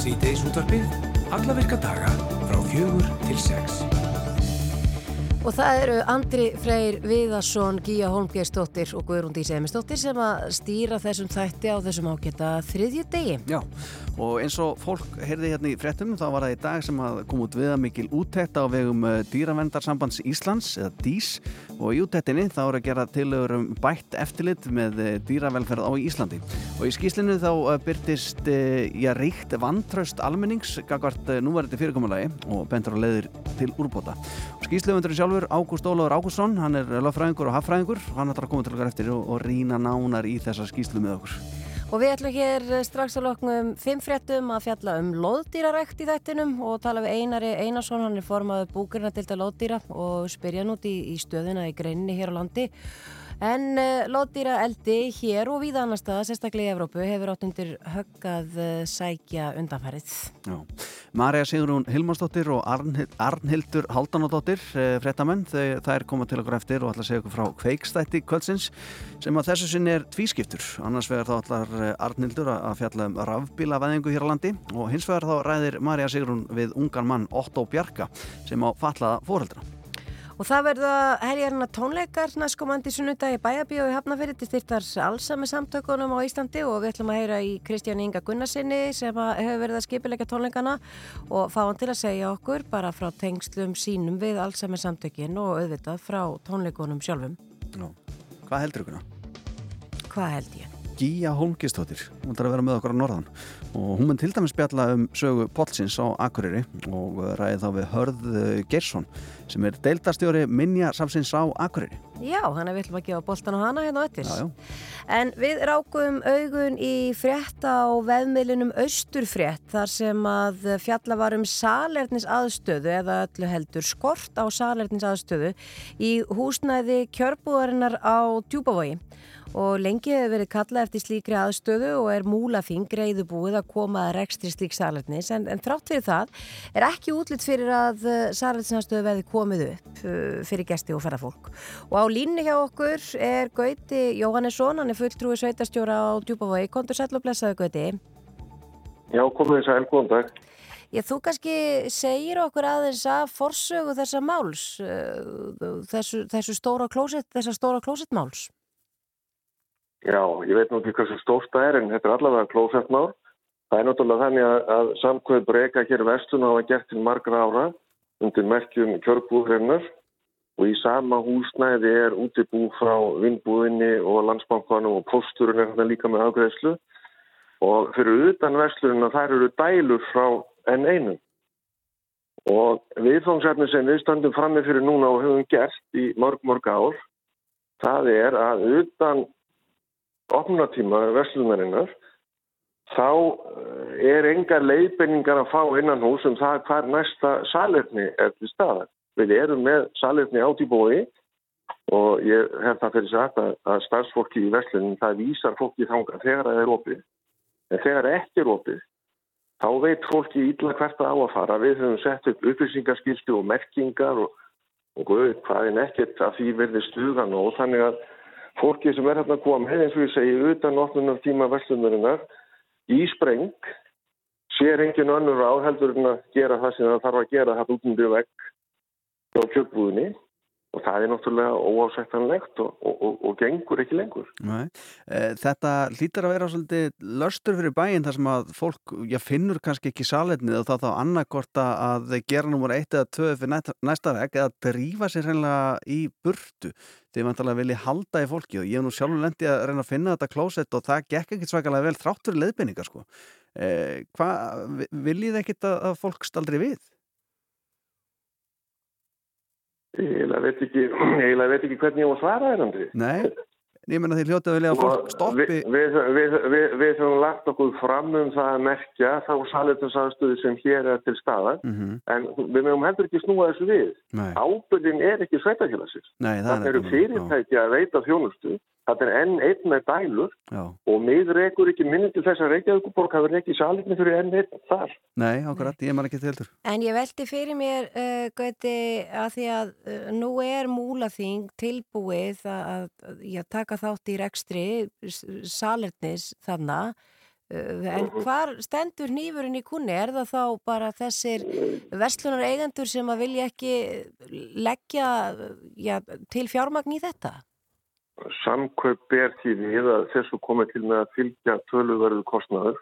Sýteis útvarpið, alla virka daga frá fjögur til sex. Og það eru Andri Freyr Viðarsson, Gíja Holmgeistóttir og Guðrún Dísi Emistóttir sem að stýra þessum þætti á þessum ágæta þriðju degi. Já, og eins og fólk heyrði hérna í frettum þá var það í dag sem kom út viða mikil úttækt á vegum eh, Dýravendarsambands Íslands eða DÍS og í úttæktinni þá eru að gera tilögur um bætt eftirlit með eh, dýravelferð á Íslandi. Og í skýslinu þá eh, byrtist já, ríkt vantraust almennings gagvart núverði fyrirkommalagi og bendur á leðir til úrbóta. Skýsluðundurinn sjálfur Ágúst Ólafur Ágússon, hann er löffræðingur og haffræðingur, hann ætlar að koma til okkar eftir og, og rína nánar í þessa skýslu með okkur. Og við ætlum hér strax að loknum fimm fréttum að fjalla um loðdýrarækt í þættinum og tala við Einari Einarsson, hann er formaður búkurina til þetta loðdýra og spyrja nút í, í stöðuna í greinni hér á landi. En uh, loðdýra eldi hér og við annar staða, sérstaklega í Evrópu, hefur átt undir höggað uh, sækja undanfærið. Já. Marja Sigrún Hilmarsdóttir og Arnhild, Arnhildur Haldanadóttir, uh, frettamenn, það er komað til okkur eftir og ætla að segja okkur frá kveikstætti kvöldsins sem að þessu sinni er tvískiptur. Annars vegar þá ætlar Arnhildur að fjalla um rafbílavæðingu hér á landi og hins vegar þá ræðir Marja Sigrún við ungan mann Otto Bjarka sem á fallaða fóreldra. Og það verða herjarna tónleikar næstkomandi sunnudagi bæabíu í Hafnafyrir til styrtar allsami samtökunum á Íslandi og við ætlum að heyra í Kristján Inga Gunnarsinni sem hefur verið að skipilega tónleikana og fá hann til að segja okkur bara frá tengslum sínum við allsami samtökin og auðvitað frá tónleikunum sjálfum. Nú, hvað heldur ykkur ná? Hvað held ég? Gíja Holmgistóttir, hún þarf að vera með okkur á norðan og hún mun til dæmis spjalla um sögu Polsins á Akureyri og ræði þá við Hörð Gersson sem er deildastjóri Minja Samsins á Akureyri. Já, hann er vill að gefa boltan á hana hérna já. En við rákum augun í frétt á veðmiðlunum Östurfrétt þar sem að fjalla var um salernis aðstöðu eða öllu heldur skort á salernis aðstöðu í húsnæði kjörbúðarinnar á Djúbavogi og lengi hefur verið kallað eftir slíkri aðstöðu og er múlafing greiðu búið að koma að rekstri slík salernis. En, en þrátt fyrir það er ekki útlitt fyrir að salernisaðstöðu veði komið upp fyrir gesti og ferðarfólk og á línni hjá okkur er Gauti Jóhannesson, hann er fulltrúi sveitastjóra á Djúbavogi, kontur sæl og blessaðu Gauti. Já, komið þess að elgóðan dag. Já, þú kannski segir okkur aðeins að forsögu þessa máls þessu, þessu stóra klósett, þessa stóra klósettmáls Já, ég veit nú ekki sem stórt það er en þetta er allavega klósettmál. Það er náttúrulega þannig að, að samkvöð breyka hér vestun hafa gert til margra ára undir merkjum kjörbúðurinnar og í sama húsnæði er útibú frá vinnbúðinni og landsbankanum og posturinn er hérna líka með afgreðslu og fyrir utan vestlunina þær eru dælur frá enn einu. Og viðfóngsefni sem við standum frammi fyrir núna og höfum gert í mörg mörg ár, það er að utan opnatíma verslunarinnar þá er engar leiðbenningar að fá innan hús um það hvar næsta salerni er til staðar. Við erum með salerni átt í bói og ég hef það fyrir sagt að, að starfsfólki í verslunin það vísar fólki þanga þegar það er opið. En þegar ekki er opið þá veit fólki ídla hvert að á að fara. Við höfum sett upp upplýsingarskilstu og merkingar og, og hvað er nekkert að því verði stugan og þannig að fólki sem er hérna að koma eins og ég segi utan opnunar tíma verslunarinnar í spreng sér engin önnur áheldur en að gera það sem það þarf að gera það út undir vegg á kjöldbúðinni og það er náttúrulega óásættanlegt og, og, og, gengur ekki lengur. Nei. Þetta hlýtar að vera svolítið löstur fyrir bæinn þar sem að fólk já, finnur kannski ekki saletnið og þá þá annarkorta að gera numur eitt eða tvö fyrir næsta vegg eða drífa sér reynilega í burtu því vantarlega vilji halda í fólki og ég hef nú sjálfur lendið að reyna að finna þetta klósett og það gekk ekkert svakalega vel þrátt fyrir leiðbynningar sko. Eh, hvað, viljið ekkert að fólk staldri við? Ég veit ekki, veit ekki hvernig ég á að svara þér, Andri. Nei, ég menna því hljótið að vilja að fólk stoppi. Við, við, við, við höfum lagt okkur fram um það að merkja þá salitursaðstöðu sem hér er til staðar, mm -hmm. en við mögum heldur ekki snúa þessu við. Ábyrðin er ekki sveitafélagsins. Það eru fyrirtæki að veita þjónustu Það er enn einn með dælur Já. og mig rekur ekki minni til þess að Reykjavíkuborg hafi reykið sáleikni fyrir enn einn þar. Nei, akkurat, ég man ekki til heldur. En ég veldi fyrir mér, uh, Gauti, að því að uh, nú er múlaþing tilbúið að, að, að taka þátt í rekstri salernis þannig. En hvar stendur nýfurinn í kunni? Er það þá bara þessir verslunar eigendur sem að vilja ekki leggja já, til fjármagn í þetta? Samkaup ber því við að þessu komið til með að fylgja töluverðu kostnaður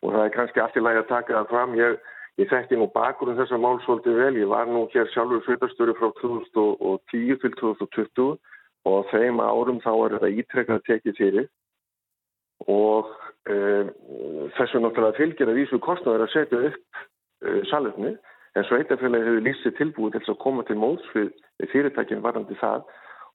og það er kannski allt í lagi að taka það fram. Ég, ég þekki nú bakur um þessa mál svolítið vel. Ég var nú hér sjálfur sveitastöru frá 2010 til 2020 og þeim árum þá er þetta ítrekkað tekið fyrir og e, þessu náttúrulega fylgir að vísu kostnaður að setja upp e, salurni en sveitafélagi hefur lýsið tilbúið til að koma til móts við fyrirtækinn varandi það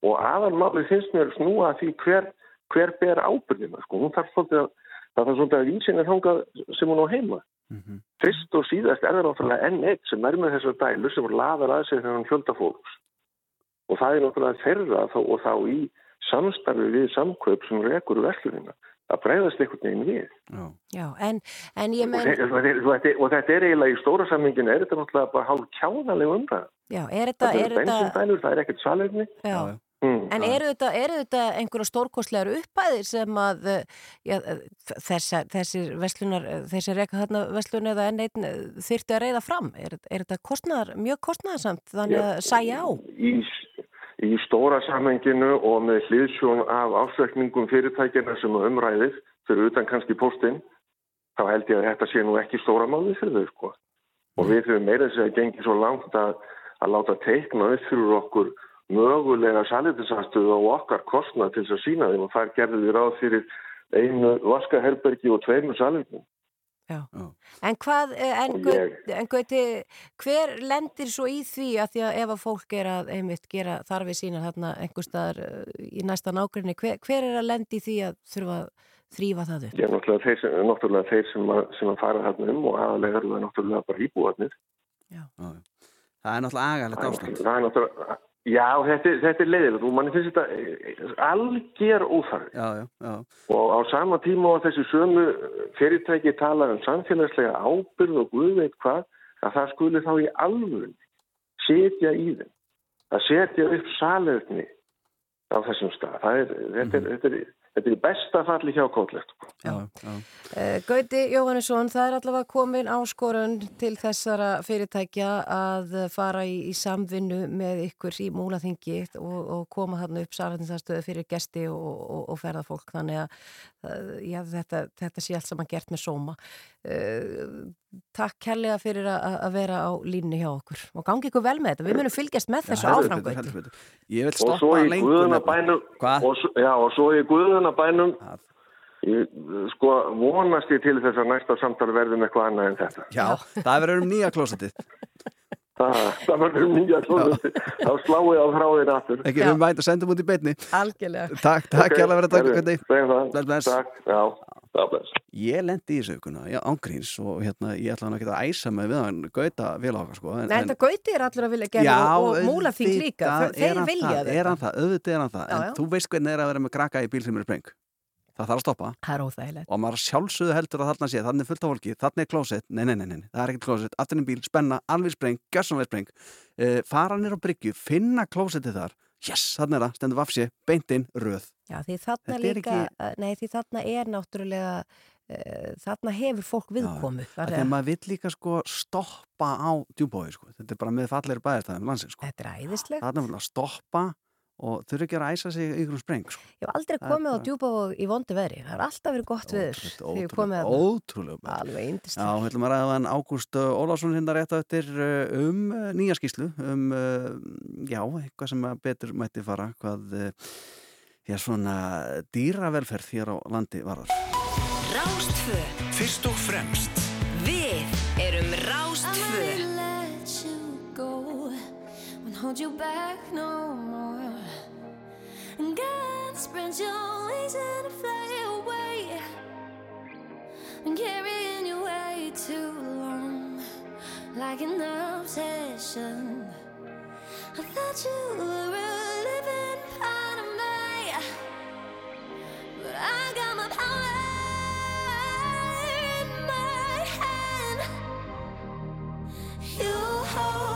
og aðalmálið finnst mér snúa því hver, hver ber ábyrðina sko. hún þarf svolítið að það þarf svolítið að vísin er hangað sem hún á heima mm -hmm. fyrst og síðast er það náttúrulega enn eitt sem er með þessar dælu sem laðar að sig þegar hann fjölda fólks og það er náttúrulega þeirra þá, og þá í samstarfi við samkaup sem rekur verðlunina að breyðast einhvern veginn við. Já, Já en, en ég menn... Og, og, og, og þetta er eiginlega í stóra sammingin, er þetta náttúrulega bara hálf kjáðaleg umræð. Já, er þetta... Það er bensindænur, það er ekkert salegni. Já, mm, en eru þetta, er þetta einhverja stórkostlegar uppæðir sem að já, þessar, þessir veslunar, þessir reyka þarna veslun eða enn einn þyrti að reyða fram? Er, er þetta kostnar, mjög kostnarsamt þannig að sæja á? Í í stóra samhenginu og með hliðsjón af ásveikningum fyrirtækina sem umræðir fyrir utan kannski postinn þá held ég að þetta sé nú ekki stóra máli fyrir þau sko. Og við höfum meira þess að gengi svo langt að, að láta teikna upp fyrir okkur mögulega salitinsastuð og okkar kostna til þess að sína þeim og þar gerðum við ráð fyrir einu vaskaherbergi og tveimur salitin. Já. Já. En hvað, eh, en, ég... en gauti, hver lendir svo í því að því að ef að fólk er að einmitt gera þarfið sína þarna einhver staðar eh, í næsta nákvæmni, hver, hver er að lendi í því að þurfa að þrýfa það upp? Já, náttúrulega þeir sem, náttúrulega þeir sem, að, sem að fara þarna um og aðalega eru það náttúrulega bara íbúarnir. Já. Það er náttúrulega agalegt ástand. Það er náttúrulega Já, þetta, þetta er leiðilegt og mann finnst þetta eh, algjör óþarfi já, já, já. og á sama tíma á þessu sömu fyrirtæki tala um samfélagslega ábyrð og guðveit hvað að það skuli þá í alvörun setja í þeim að setja upp salöfni á þessum stað. Er, þetta, mm -hmm. er, þetta, er, þetta er besta falli hjá kóllegt. Uh, Gauti Jóhannesson, það er allavega komin áskorun til þessara fyrirtækja að fara í, í samvinnu með ykkur í múlaþingi og, og koma þarna upp sarðinsarstöðu fyrir gesti og, og, og ferða fólk þannig að já, þetta, þetta sé allt saman gert með sóma. Uh, Takk kærlega fyrir að vera á línni hjá okkur og gangi ykkur vel með þetta, við munum fylgjast með þessu áframgötu Ég vil stoppa lengur og svo í Guðunabænum Ég, sko, vonast ég til þess að næsta samtal verðum eitthvað annað en þetta. Já, það verður um nýja klósetið. Það, það verður um nýja klósetið. Þá sláum ég á þráðir aftur. Ekki, við mætum að senda mútið í beitni. Algjörlega. Takk, takk, okay. hjálpa verið að taka hvernig. Bless, bless. Takk, já. Ég lendi í þessu aukuna, já, ángríns og hérna, ég ætla hann ekki að æsa mig við hann gauta vel á okkar, sko. En, Nei, þetta gauti er allur að vilja gera og, og múla þing líka, þeir vilja þetta. Er hann það, auðvitað er hann það, já, en já. þú veist hvernig er að vera með krakka í bíl sem er spreng. Það þarf að stoppa. Það er óþægilegt. Og maður sjálfsögðu heldur að þarna sé, þannig er fullt af fólki, þannig er klósett, nei, nei, nei, nei, það er ekkert klósett, afturinn bíl, spenna, alveg spreng, gjössanlega spreng, uh, fara nýra á bryggju, finna klósettið þar, yes, þannig er það, stendur vafsi, beintinn, röð. Já, því þarna líka, ekki... nei, því þarna er náttúrulega, uh, þarna hefur fólk viðkomu. Þegar maður vill líka sko stoppa á djúbói, sko, þetta er bara með falleiri bæðistæðum landsins, sko. Þetta er æðislegt. Þarna vil að stoppa og þurfi ekki að æsa sig ykkur spreng sko. Ég hef aldrei komið á djúpa í vondi veri það er alltaf verið gott við Ótrúlega Já, við ætlum að ræða þann Ágúst Ólásson hérna rétt á eftir uh, um uh, nýja skýslu um, uh, já, eitthvað sem betur mætti fara hvað er svona dýravelferð hér á landi varðar. Rástfö Fyrst og fremst. Við erum Rástfö Hold you back no more And God spread your wings and fly away. And carrying you way too long Like an obsession. I thought you were a living part of me But I got my power in my hand. You hold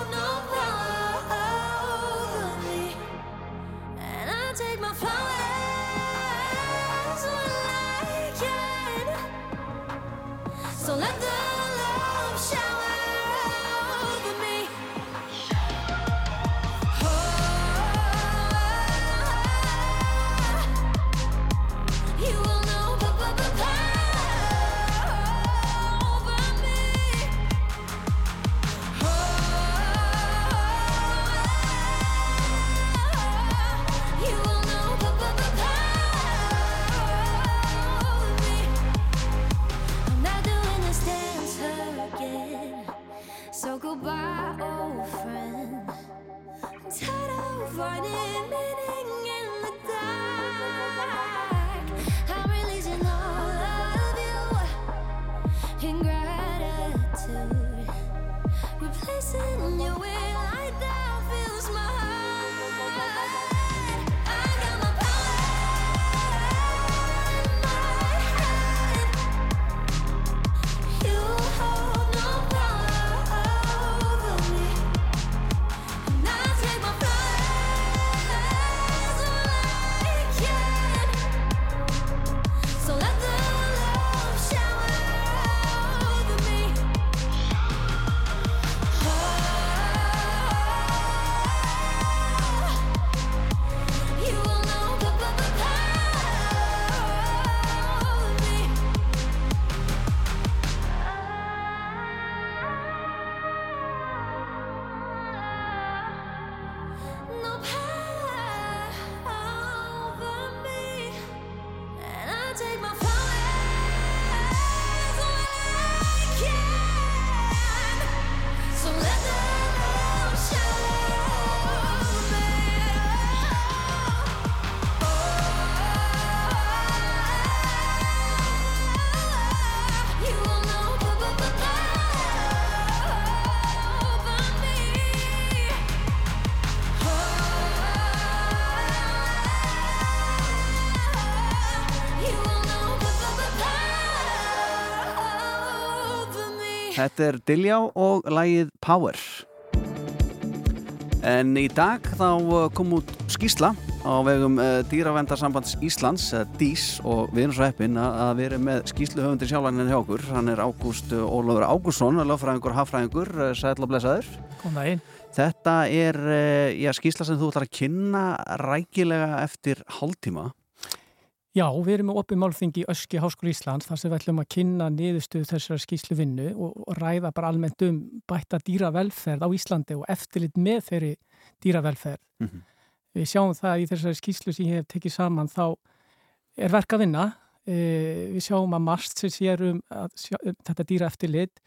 Þetta er Diljá og lægið Power. En í dag þá uh, kom út skísla á vegum uh, Dýravendarsambands Íslands, uh, DÍS og við erum svo heppin að erum með skísluhöfundir sjálfaninn hjá okkur. Hann er Ágúst Ólafur Ágússon, lögfræðingur, hafræðingur, sæll og blessaður. Kom það inn. Þetta er já, skísla sem þú ætlar að kynna rækilega eftir hálftíma. Já, við erum með opið málþingi í Öski Háskóla Íslands þar sem við ætlum að kynna niðurstöðu þessara skýslu vinnu og, ræða bara almennt um bætta dýravelferð á Íslandi og eftirlit með þeirri dýravelferð. Mhm. Við sjáum það í þessari skýslu sem ég hef tekið saman þá er verk að vinna. E, við sjáum að marst sem sér um að sjá, um þetta dýraeftirlit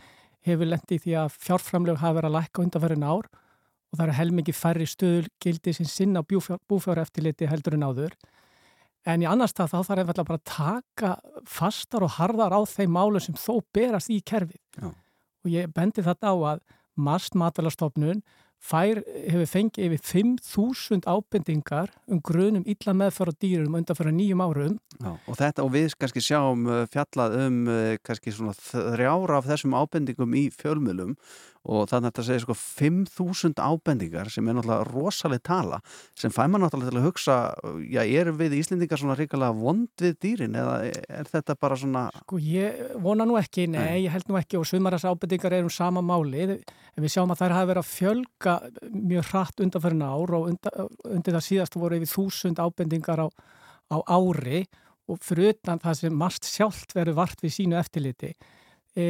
hefur lendið því að fjárframlög hafa verið að lækka undanferðin ár og það eru helmingi færri stöðulgildi sem sinna búfjáreftirliti heldur en áður. En í annars það þá þarf einfallega bara að taka fastar og harðar á þeim málum sem þó berast í kerfið. Já. Og ég bendi þetta á að Marst matalastofnun fær, hefur fengið yfir 5.000 ábendingar um grunum illa meðfara dýrum undan fyrir nýjum árum. Já, og þetta og við kannski sjáum uh, fjallað um uh, kannski svona þrjára af þessum ábendingum í fjölmjölum og þannig að þetta segir sko 5.000 ábendingar sem er náttúrulega rosaleg tala sem fæ maður náttúrulega til að hugsa já, erum við Íslendingar svona ríkilega vond við dýrin eða er þetta bara svona Sko ég vona nú ekki, nei, Nei. ég held nú ekki og sumaras ábendingar er um sama máli en við sjáum að þær hafa verið að fjölga mjög hratt undanferðin ár og undan, undir það síðast voru yfir þúsund ábendingar á, á ári og fyrir utan það sem marst sjálft verið vart við sínu eftirliti. E,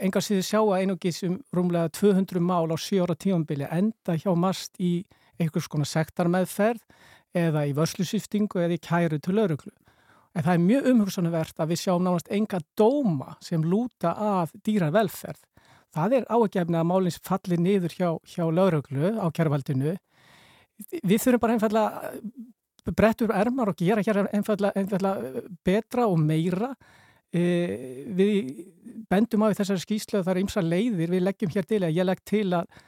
engar síður sjá að einugis um rúmlega 200 mál á 7 ára tífambili enda hjá marst í einhvers konar sektarmeðferð eða í vörslusýftingu eða í kæru til lauruglu. En það er mjög umhugsanuvert að við sjáum nánast enga dóma sem lúta af dýravelferð. Það er ágefni að málins falli niður hjá, hjá lauruglu á kjærvaldinu. Við þurfum bara einfallega brettur ermar og gera hér einfallega, einfallega betra og meira. E, við bendum á í þessari skýslu að það er ymsa leiðir. Við leggjum hér til að ég legg til að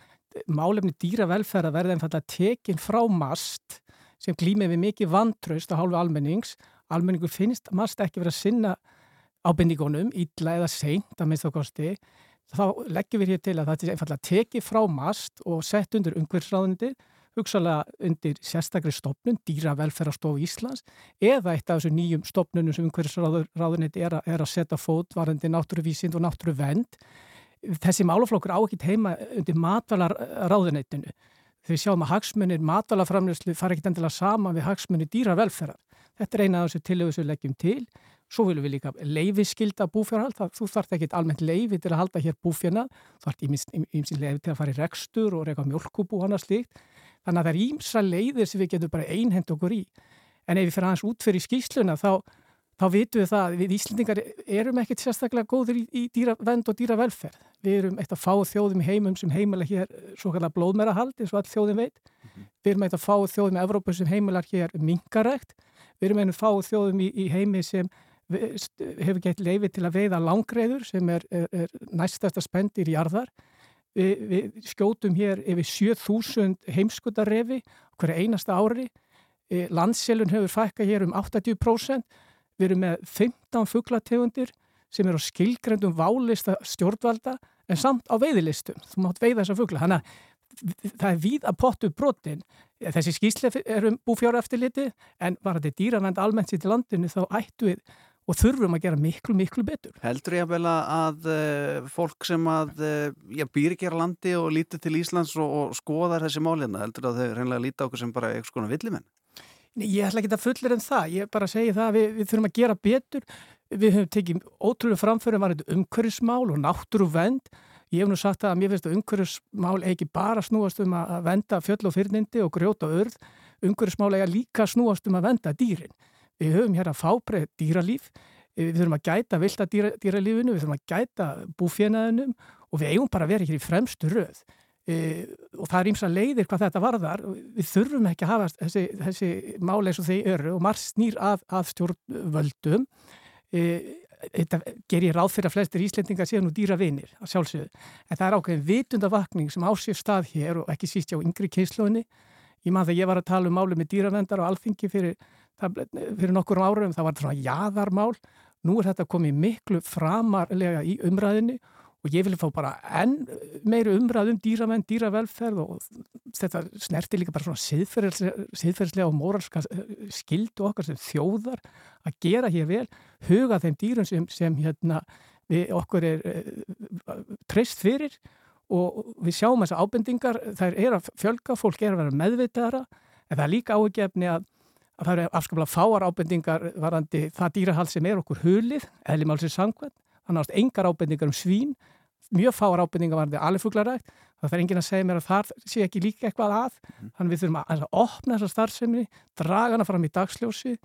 málefni dýravelferð að verða einfallega tekin frá mast sem glýmið við mikið vantraust á hálfu almennings. Almenningur finnst mast ekki verið að sinna ábendingunum, illa eða seint að minnst á kosti þá leggjum við hér til að það er einfallega tekið frá mast og sett undir umhverfsráðundir, hugsalega undir sérstakri stopnun, dýravelferðarstofu Íslands eða eitt af þessu nýjum stopnunum sem umhverfsráðuniti er, er að setja fót varandi náttúruvísind og náttúruvend. Þessi málaflokkur á ekki heima undir matvalarráðunitinu. Þau sjáum að hagsmunir matvalaframlöslu fara ekki endilega saman við hagsmunir dýravelferðar. Þetta er eina af þessu leggjum til. Svo viljum við líka leifiskylda búfjárhald. Þú þarft ekki almennt leifi til að halda hér búfjörna. Þú þarft ímsinn leifi til að fara í rekstur og reyka mjölkubú og annað slíkt. Þannig að það er ímsa leiðir sem við getum bara einhend okkur í. En ef við fyrir aðeins út fyrir skýsluna þá, þá vitum við það að við Íslendingar erum ekkert sérstaklega góður í, í dýravend og dýravelferð. Við erum eitt að fá þjóðum í heimum sem heimila hér svo kallar blóðmerahald eins og all þjóðin veit. Við erum eitt að fá þjóðum í Evrópu sem heimilar hér minkarækt. Við erum einu fá þjóðum í, í heimi sem hefur gett leifi til að veiða langreiður sem er, er, er næstasta spendir í jarðar. Vi, við skjótum hér yfir 7000 heimskutarrefi hverja einasta ári. E, Landselun hefur fækkað hér um 80%. Við erum með 15 fugglategundir sem eru á skilgrendum válista stjórnvalda en samt á veiðilistum. Þú mátt veiða þessa fuggla. Þannig að það er víð að pottu brotin. Þessi skýsle er um búfjára eftirliti en var þetta dýravend almennt sitt í landinu þá ættu við og þurfum að gera miklu, miklu betur. Heldur ég að að uh, fólk sem að uh, býr ekki á landi og lítur til Íslands og, og skoðar þessi málina, heldur að þau reynilega líta okkur sem bara eitthvað skona villimenn? Nei, Ég ætla ekki að fullir en það, ég bara segi það að við, við þurfum að gera betur, við höfum tekið ótrúlega framförum var þetta umhverfismál og náttúruvend, ég hef nú sagt að mér finnst að umhverfismál eigi ekki bara snúast um að venda fjöll og fyrnindi og grjóta örð, umhverfismál eiga líka snúast um að venda dýrin. Við höfum hér að fábreið dýralíf, við þurfum að gæta vilda dýra, dýralífinu, við þurfum að gæta búfénaðinum og við eigum bara að vera hér í fremstu röð. E, og það er ímsa leiðir hvað þetta varðar. Við þurfum ekki að hafa þessi, þessi máli eins og þeir eru og margt snýr að, að stjórnvöldum. E, þetta ger ég ráð fyrir að flestir Íslendingar séu nú dýra vinir að sjálfsögðu, en það er ákveðin vitundavakning sem á sér stað hér og ekki síst hjá yngri kynsluðinni ég man þegar ég var að tala um máli með dýravendar og alþingi fyrir, það, fyrir nokkur árum það var svona jaðarmál. Nú er þetta komið miklu framarlega í umræðinni og ég vil fá bara enn meiri umræð um dýramenn, dýravelferð og þetta snerti líka bara svona siðferðslega, siðferðslega og moralska eh, skildu okkar sem þjóðar að gera hér vel, huga þeim dýrum sem, sem hérna við okkur er uh, treyst fyrir og við sjáum þess að ábendingar, það er að fjölga, fólk er að vera meðvitaðara en það er líka áhugjefni að, að það eru afskaplega fáar ábendingar varandi það dýrahald sem er okkur hulið, eðlimálsins sangvænt þannig að engar ábendingar um svín mjög fáar ábendingar var þetta alifuglarægt það er engin að segja mér að það sé ekki líka eitthvað að mhm. þannig við þurfum að, að opna þessa starfsemni, draga hana fram í dagsljósi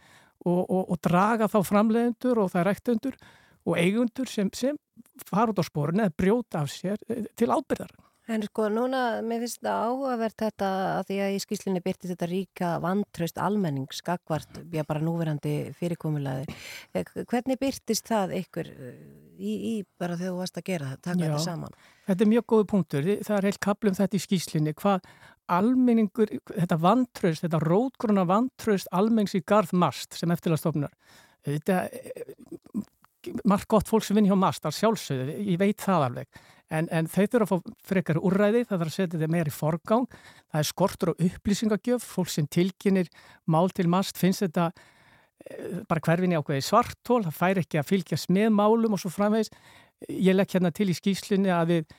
og, og, og draga þá framlegendur og það er rektundur og eigundur sem, sem fara út á spórun eða brjóta af sér eh, til ábyrðar En sko núna, mér finnst þetta áhugavert þetta að því að í skýslinni byrti þetta ríka vantraust almenning skakvart, já bara núverandi fyrirkomulegði. Eh, hvernig byrtist það ykkur eh, í, í bara þegar þú varst að gera það, taka já, þetta saman? Þetta er mjög góði punktur, það er heilt kaplum þetta í skýslinni, hvað almenningur, þetta vantraust, þetta rótgruna vantraust almennings í garðmast sem eftirlastofnar, þetta margt gott fólk sem vinn hjá Mastar sjálfsögðu, ég veit það alveg en, en þau þurfa að fá frekar úrræði það þarf að setja þeim meir í forgang. Það er skortur og upplýsingagjöf fólk sem tilkynir mál til Mast finnst þetta e, bara hverfinni ákveði svartól, það fær ekki að fylgjast með málum og svo framvegs ég legg hérna til í skýslinni að við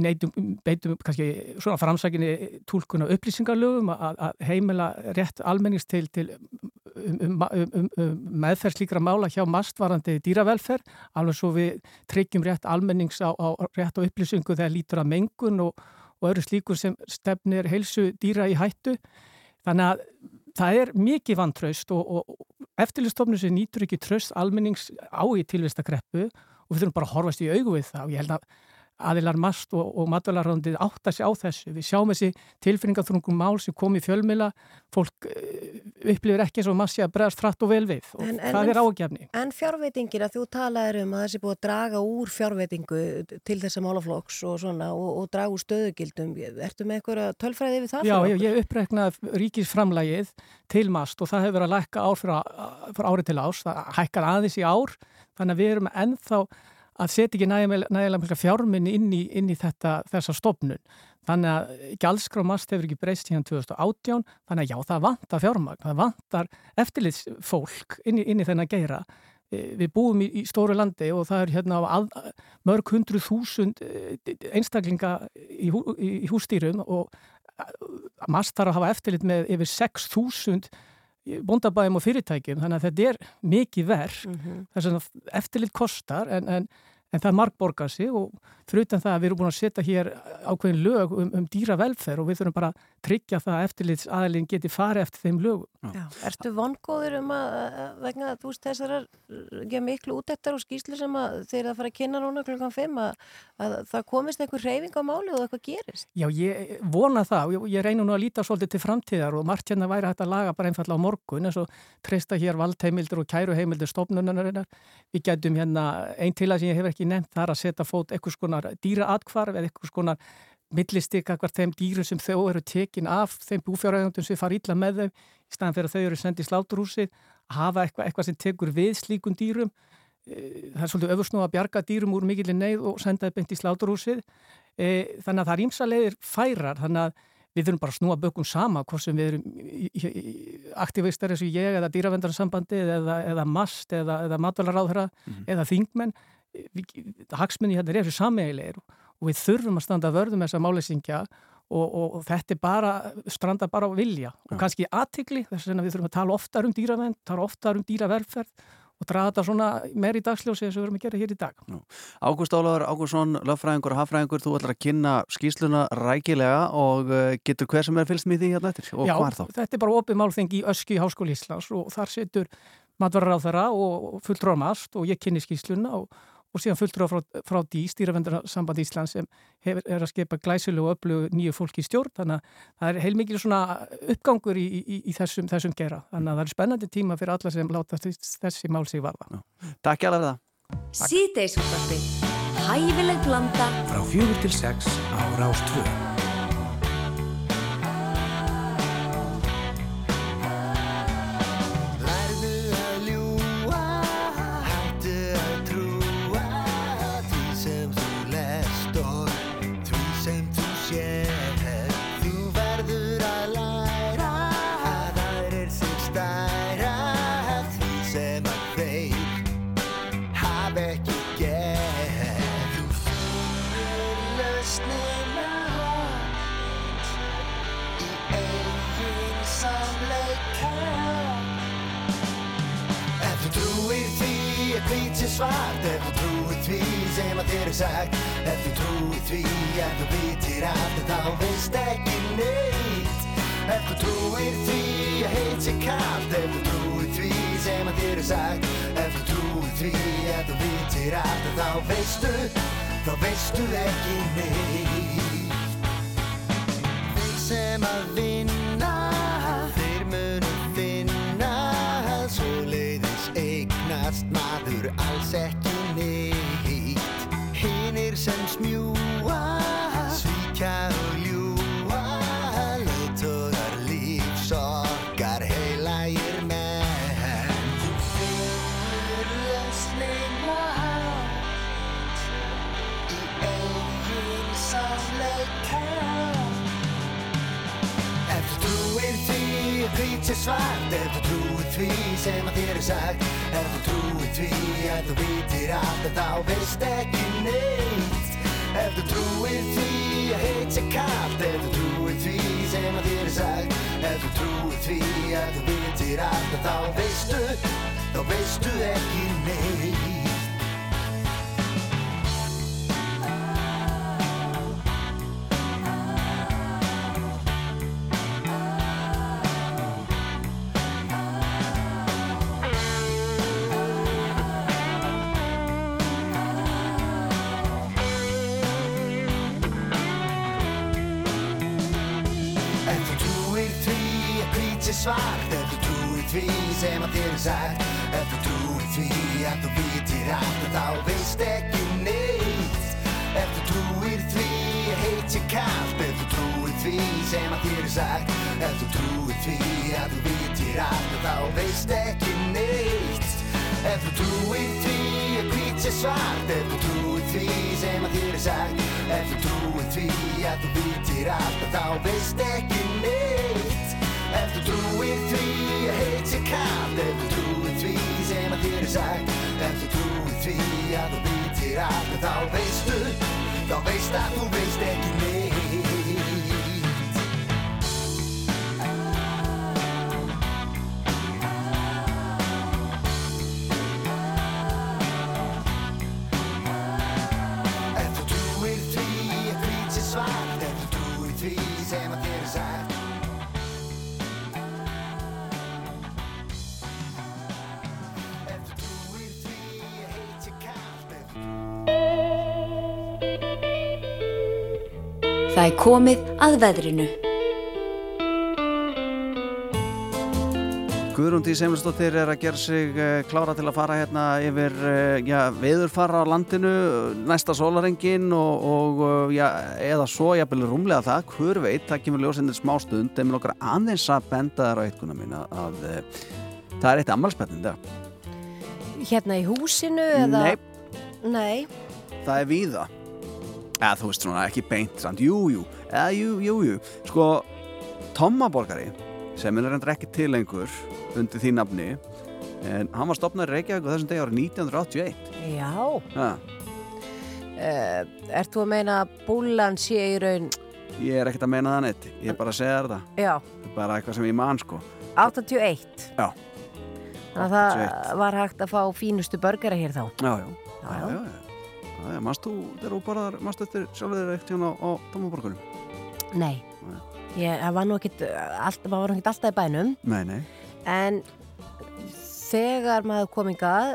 neitum, beitum kannski svona framsækinni tólkun á upplýsingarlögum að, heimila rétt almennings til, til um, um, um, um meðferð slíkra mála hjá mastvarandi dýravelferð, alveg svo við tryggjum rétt almennings á, á rétt á upplýsingu þegar lítur að mengun og, og öðru slíkur sem stefnir heilsu dýra í hættu. Þannig að það er mikið vantraust og, og eftirlistofnum sem nýtur ekki tröst almennings á í tilvistakreppu og við þurfum bara að horfast í augu við það og ég held að aðilar mast og, og matvælarrandið átt að sjá þessu. Við sjáum þessi tilfinningaþrungum mál sem kom í fjölmila, fólk eh, upplifir ekki og massi að bregðast frætt og vel við og en, það en, er ágjafni. En fjárveitingina, þú talaður um að þessi búið að draga úr fjárveitingu til þessa málaflokks og, svona, og, og draga úr stöðugildum. Ertu með eitthvað tölfræði við það? Já, ég, ég uppreknað ríkisframlægið til mast og það hefur verið að lækka ár fyrir árið til ás, það hækkar aðeins í ár, þannig að við erum ennþá að setja ekki nægilega fjárminni inn í, inn í þetta, þessa stopnun. Þannig að gjaldskrafmast hefur ekki breyst síðan 2018, þannig að já, það vantar fjármagn, það vantar eftirlitsfólk inn í, í þennan geira. E, við búum í, í stóru landi og það er hérna að, mörg hundru þúsund e, einstaklinga í, hú, hústýrum og mast þarf að hafa eftirlit með yfir 6.000 bóndabæðum og fyrirtækjum þannig að þetta er mikið verk mm -hmm. þess að eftirlit kostar en, en en það marg borgar sig og fyrir utan það að við erum búin að setja hér ákveðin lög um, um dýra velferð og við þurfum bara að tryggja það að eftirlits aðalinn geti farið eftir þeim lögum. Já. Ertu vongóður um að vegna að þú veist þessar ekki miklu útættar og skýslu sem að þeir að fara að kynna núna klukkan 5 að, að það komist einhver reyfing á máli og eitthvað gerist? Já, ég vona það og ég, ég reynu nú að líta svolítið til framtíðar og margt hérna væri hægt að laga bara einfalla á morgun eins og treysta hér valdheimildur og kæruheimildur stofnunarinnar. Við getum hérna einn til að sem ég hefur ekki nefnt það er að setja fót eitthvað skonar dýraatkvarf eða eitthvað skonar millistik akkvært þeim dýrum sem þau eru tekin af þeim búfjárhægundum sem fara ítla með þau í staðan fyrir að þau eru sendið í sláturhúsi að hafa eitthvað, eitthvað sem tekur við slíkun dýrum. E, það er svolítið öfursnú að bjarga dýrum úr mikilinn neyð og senda það beint í sláturhúsið. E, þannig að það er ímsa leiðir færar þannig að við þurfum bara að snúa bökum sama hvort sem við erum aktivistar eins og ég eða dýravendarsambandi eða, eða mast eða, eða matvælaráðhra mm -hmm. eða þingmenn. Hagsmunni hérna er fyrir sameigilegir og við þurfum að standa vörðum þessa máleysingja og, og, og þetta er bara, stranda bara á vilja og kannski aðtikli þess að við þurfum að tala oftar um dýravend, tala oftar um dýravelferð og draga þetta svona meir í dagsljósi eins og við erum að gera hér í dag. Ágúst Ólaður Ágústsson, löffræðingur og hafræðingur, þú ætlar að kynna skýsluna rækilega og eh, getur hver sem er fylgst með því hérna eftir og Já, hvað er þá? Þetta er bara opið málþeng í Öski Háskóli Íslands og þar setur matvarar á þeirra og fulltróðmast og ég kynni skýsluna og og síðan fulltrú frá, frá því stýravendarsamband Íslands sem hefur, er að skepa glæsileg og öflug nýju fólki í stjórn þannig að það er heilmikið svona uppgangur í, í, í þessum, þessum gera þannig að það er spennandi tíma fyrir alla sem láta þessi mál sig varða. Takk hjá það. Sýteisvarpi. Hæfileg blanda. Frá fjögur til sex á Rástfjörn. Svart Ef þú trúir því sem að þér er sagt. Ef þú trúir því að þú vitir allt en þá veist ekki neitt. Ef þú trúir því að heit sé kallt Ef þú trúir því sem að þér er sagt. Ef þú trúir því að þú vitir allt en þá veistu Þá veistu ekki neitt. Þeir sem að vinna alls ekki neitt. Hinnir sem smjúa Svíkja sé svart Ef þú trúir því sem að þér er sagt Ef þú trúir því að þú vitir allt en þá veist ekki neitt. Ef þú trúir því að heit sé kallt Ef þú trúir því sem að þér er sagt Ef þú trúir því að þú vitir allt en þá veistu Þá veistu ekki neitt sagt Ef þú trúir því að þú vitir allt þá veist ekki neitt. Ef þú trúir því að hvít sé svart. Ef þú trúir því sem að þér er sagt. Ef þú trúir því að þú vitir allt þá veist ekki neitt. Ef þú trúir því að heit sé kallt Ef þú trúir því sem að þér er sagt. Ef þú trúir því að þú vitir allt þá veistu Þá veist að þú veist ekki neitt komið að veðrinu. Guðrún Dís Emilsdóttir er að gera sig uh, klára til að fara hérna yfir uh, já, veðurfara á landinu næsta sólarengin og, og uh, já, eða svo jafnvel rúmlega það, hver veit, það kemur ljósindir smá stund en mér okkar aðeins að benda þær á eitthuna mín að, að það er eitt ammalspennindi Hérna í húsinu eða? Nei, Nei. það er víða eða þú veist svona ekki beint samt, jú, jú, eða jú, jú, jú sko, Tommaborgari sem er reyndar ekki til lengur undir því nafni en hann var stopnað í Reykjavík á þessum degi árið 1981 Já. ha, Uh, ert þú að meina að búlan sé í raun, ég er ekkert að meina það neitt ég er bara að segja þetta já, þetta er bara eitthvað sem ég man sko 81? Já. Þannig að það 81. var hægt að fá fínustu börgara hér þá. já, já, Já, já, já. Já, já mannst þú, þegar þú borðar mannst eftir sjálfur þér eitt hérna á, á Tommaborgunum Nei. Nei. Ég, það var nú ekkit, allt, var nú ekkit alltaf í bænum, nei, nei, en þegar maður komingað,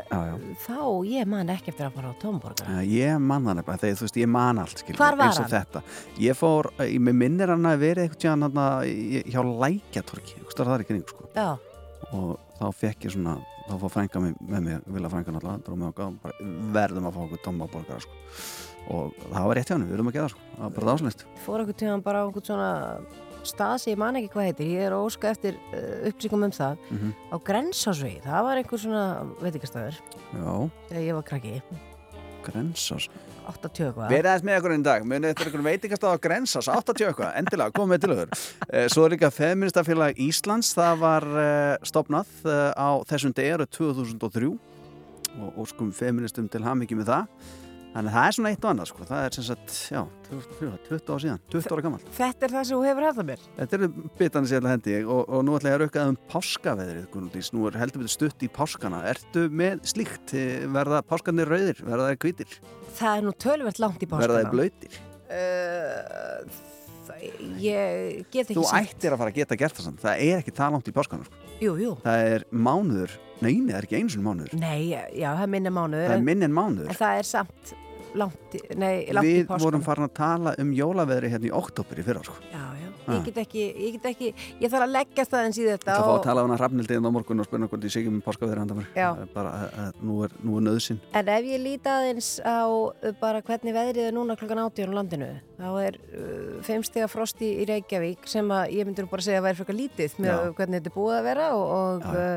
þá ég man ekki eftir að fara á tómborgara. Uh, ég man það nefnilega, þegar þú veist, ég man allt skilur, Hvar var hann? þetta ég fór, ég með minnir hann að verið eitthvað hjá Lækjatorki eitthvað starf þar í kring sko. Já, og þá fekk ég svona þá fór frænka mig, með mér, vilja frænka náttúrulega verðum að fá okkur tóma borgara sko. og það var rétt hjá hann, við erum að gera sko. það var bara dáslist fór okkur tíðan bara á einhvern svona stað sem ég man ekki hvað heitir, ég er óska eftir uh, upplýsingum um það, mm -hmm. á Grensásvegi, það var einhver svona veitingastæður já, þegar ég var krakki, grensás 80 eitthvað. Verið aðeins með okkur einn dag, munið eftir einhvern veitingastað á Grensás, 80 eitthvað, endilega, komið til okkur. Eh, Svo er líka Feministafélag Íslands, það var uh, stopnað uh, á þessum degi árið 2003 og óskum feministum til hamingi með það. Þannig að það er svona eitt og annað sko. Það er sem sagt, já, 20, 20 ára síðan 20 ára gammal. Þetta er það sem þú hefur hefðað mér. Þetta eru bitandi sér hendi ég og, og nú ætla ég að rauka um páskaveðrið Gunnaldís, nú er heldur við stutt í páskana Ertu með slíkt? Verða páskarnir rauðir? Verða þeir hvítir? Það er nú tölvert langt í Verða þeir páskana. blöytir? Uh, það- ég get ekki Þú sagt. ættir að fara að geta gert það samt Það er ekki það langt í páskana sko. Jú, jú. Það er mánuður, nei, nei, það er ekki einu sinni mánuður Nei, já, það er minni mánuður. Það er en- minn en En mánuður það er samt langt nei, langt í Við páskana. vorum farin að tala um jólaveðri hérna í oktober í fyrra sko. Já, já. Ha. Ég get ekki, ég get ekki, ég þarf að leggja staðins í þetta. Það fá að og- tala um hana hrafnildiðin á morgun og spurninga hvort ég sé ekki með páskaveðri handa mér Já. Bara, að, að, nú er, nú er nöðsinn En ef ég líti aðeins á uh, bara hvernig veðrið er núna klokkan 18 á landinu, þá er uh, fimmstega frost í, Reykjavík sem að ég myndur bara segja að væri frekar lítið með Já. hvernig þetta er búið að vera og, og, Já.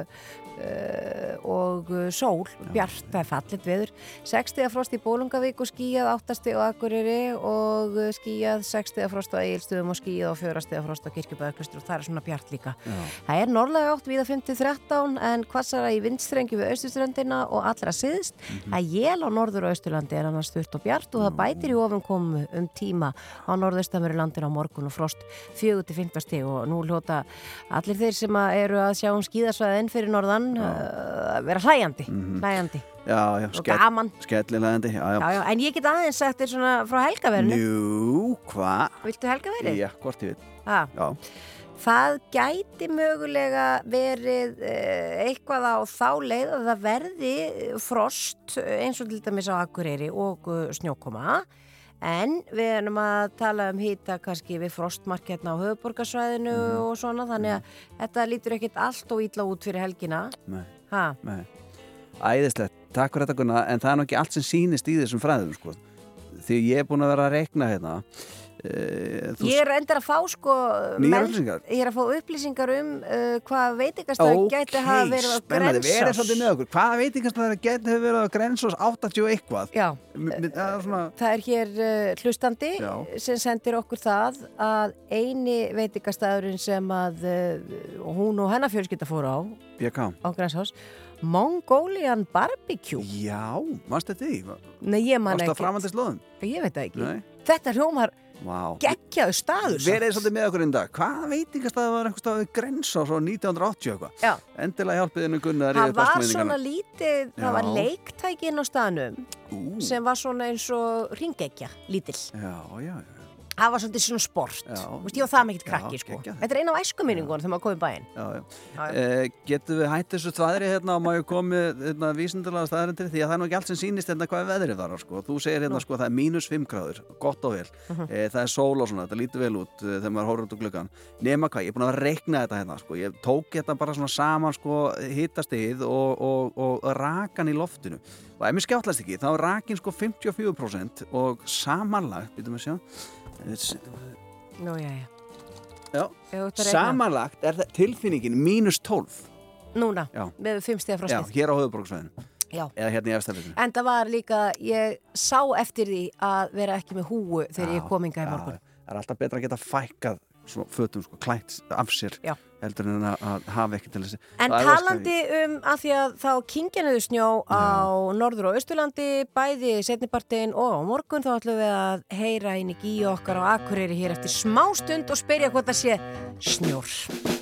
uh, og uh, sól, bjart, það er fallit veður. 60 frost í Bólungavík og skíjað 8 á Akureyri og uh, skíjað 60 frost á Egilstöðum og skíjað á 4 frost á Kirkjubæðarklustur og það er svona bjart líka. Já. Það er norðlega átt viða 5-13 en hvassara í vindstrengi við austurströndina og allra siðst. Það er jél á norður og austurlandi er annars sturt og bjart og það bætir í ofum komu um tíma á norðaustamöru landin á morgun og frost 4-15 stig og nú hljóta allir þeir sem eru að sjá um skíðasvæðin fyrir norðan uh, vera hlæjandi, hlæjandi Já, já, og gaman. skellilegandi en ég get aðeins sagt þér svona frá helgaverinu. Njú, hvað? Viltu helgaverið? Já, hvort ég. Já, Það gæti mögulega verið eh, eitthvað á þá leið að það verði frost eh, eins og til dæmis á Akureyri og snjókoma en við erum að tala um hýta kannski við frostmarketna á höfuborgarsvæðinu og svona þannig að þetta lítur ekkit allt og ítla út fyrir helgina. nei, Ha, nei. Æðislegt, takk fyrir þetta Gunnar. En það er nú ekki allt sem sýnist í þessum fræðum sko. Því ég er búin að vera að reikna hérna uh, ég er endur að fá sko menn-? Ég er að fá upplýsingar um uh, hvað veitingastæð Ok, gæti hafa verið með okkur. Hvaða veitingastæðar geti hefur verið 80 og eitthvað? Já, M- m- Það svona Það er hér uh, hlustandi Já. sem sendir okkur það að eini veitingastæðurinn sem að hún og hennar fjölskylda fóru á BK á Græshás Mongolian Barbecue. Já, mannst þetta því? Nei, ég man ekki? Ég veit ekki. Nei, Þetta hljómar vá. Geggjaðu staður. Verið svolítið með okkur í dag? Hvaða veitingastæði var einhver staðið Grensós á 1980 eitthvað? Já, Endilega hjálpið hennu Gunnar það var svona lítið, það var Já. leiktækin á staðnum Ú, sem var svona eins og ringekja, lítill. Já, já, já Það var svolítið svona sport Já. Veist, ég var það mikill Já, krakki, sko geggjað. Þetta er eina af æskuminningunum þegar maður komið bæinn Já, já. Já, já. Eh, getum við hætt þessu þvæðri hérna og maður komið hérna, vísindalega staðarindir því að það er nú ekki allt sem sýnist hérna hvað veðrið var sko. þú segir hérna sko það er mínus 5 gráður gott og vel, Mhm. eh, það er sól og svona þetta lítur vel út eh, þegar maður horfður út úr gluggan nema hvað, ég er búin að að reikna þetta hérna sko. ég tók þetta bara svona saman sko, hittastigið og, og, og rakan í loftinu og ef mér skjáttlast ekki þá er rakin sko 54% og samanlagt, býtum við sjá eh, Nú, já, já Já, samanlagt er það tilfinningin mínus 12 Núna, Já. með fimm stiga Já, frostið. hér á höfuborgsvæðinu Já. eða hérna í efstaflutinu En það var líka, ég sá eftir því að vera ekki með húu þegar ég kom inga í morgun. Það er alltaf betra að geta fækkað svo fötum sko, klætt af sér Já. heldur en að, hafa ekki til þessi En talandi um að því að þá kingjanuðu snjó á norður og austurlandi, bæði setnipartin og á morgun, þá ætlum við að heyra inn í gíu okkar á Akureyri hér eftir smá stund og spyrja hvort það sé snjór.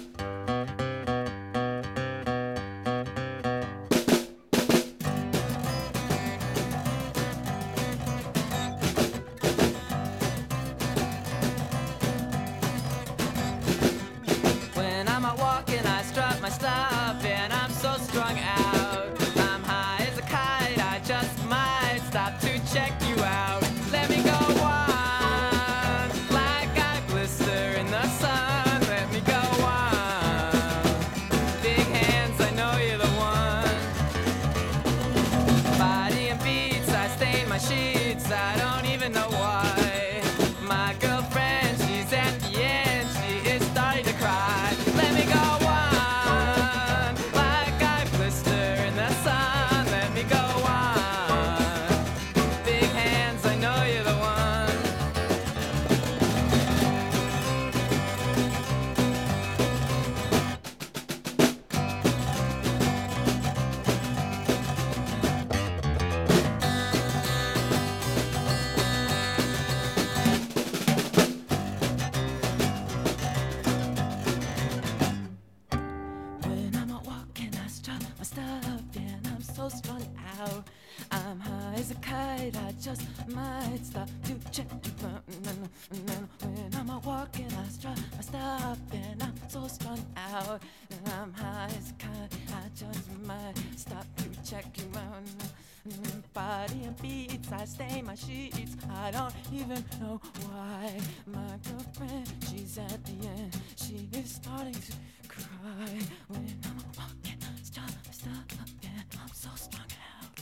Beats, I stain my sheets. I don't even know why. My girlfriend, she's at the end. She is starting to cry when I'm walking. Stop, stop, and I'm so strung out.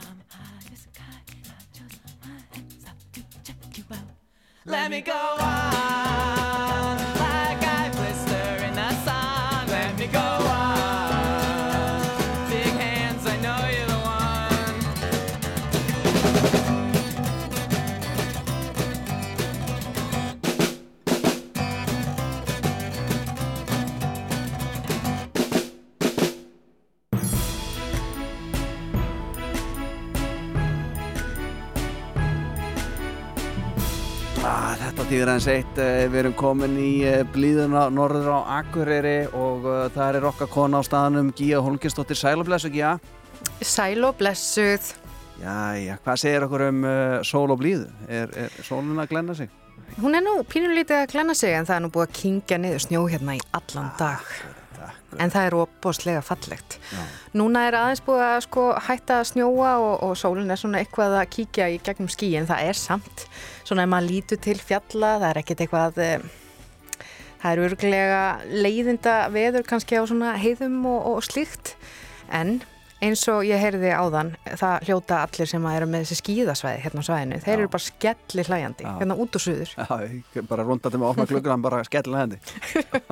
I'm high as a kite. I just might stop to check you out. Let me go on like I blister in the sun. Let me go on. Þýðir hans eitt, eh, við erum komin í eh, blíðuna norður á Akureyri og uh, það er okkar kona á staðanum Gíja Holmgjörnsdóttir Sælublessu Gíja. Sæl og blessuð. Jæja, hvað segir okkur um uh, sól og blíðu? Er, er sólun að glenna sig? Hún er nú pínulítið að glenna sig en það er nú búið að kingja niður snjó hérna í allan dag. En það er opbóstlega fallegt. Já. Núna er aðeins búið að sko hætta að snjóa og, og sólinn er svona eitthvað að kíkja í gegnum skí en það er samt svona ef maður lítur til fjalla, það er ekkert eitthvað, eh, það er örglega leiðinda veður kannski á svona heiðum og, og slíkt en eins og ég heyrði áðan, það hljóta allir sem að eru með þessi skíðasvæði hérna á svæðinu, þeir eru bara skelli hlæjandi, Já. hérna út og suður. Já, bara runda til með að opna klukkur, hann bara hendi.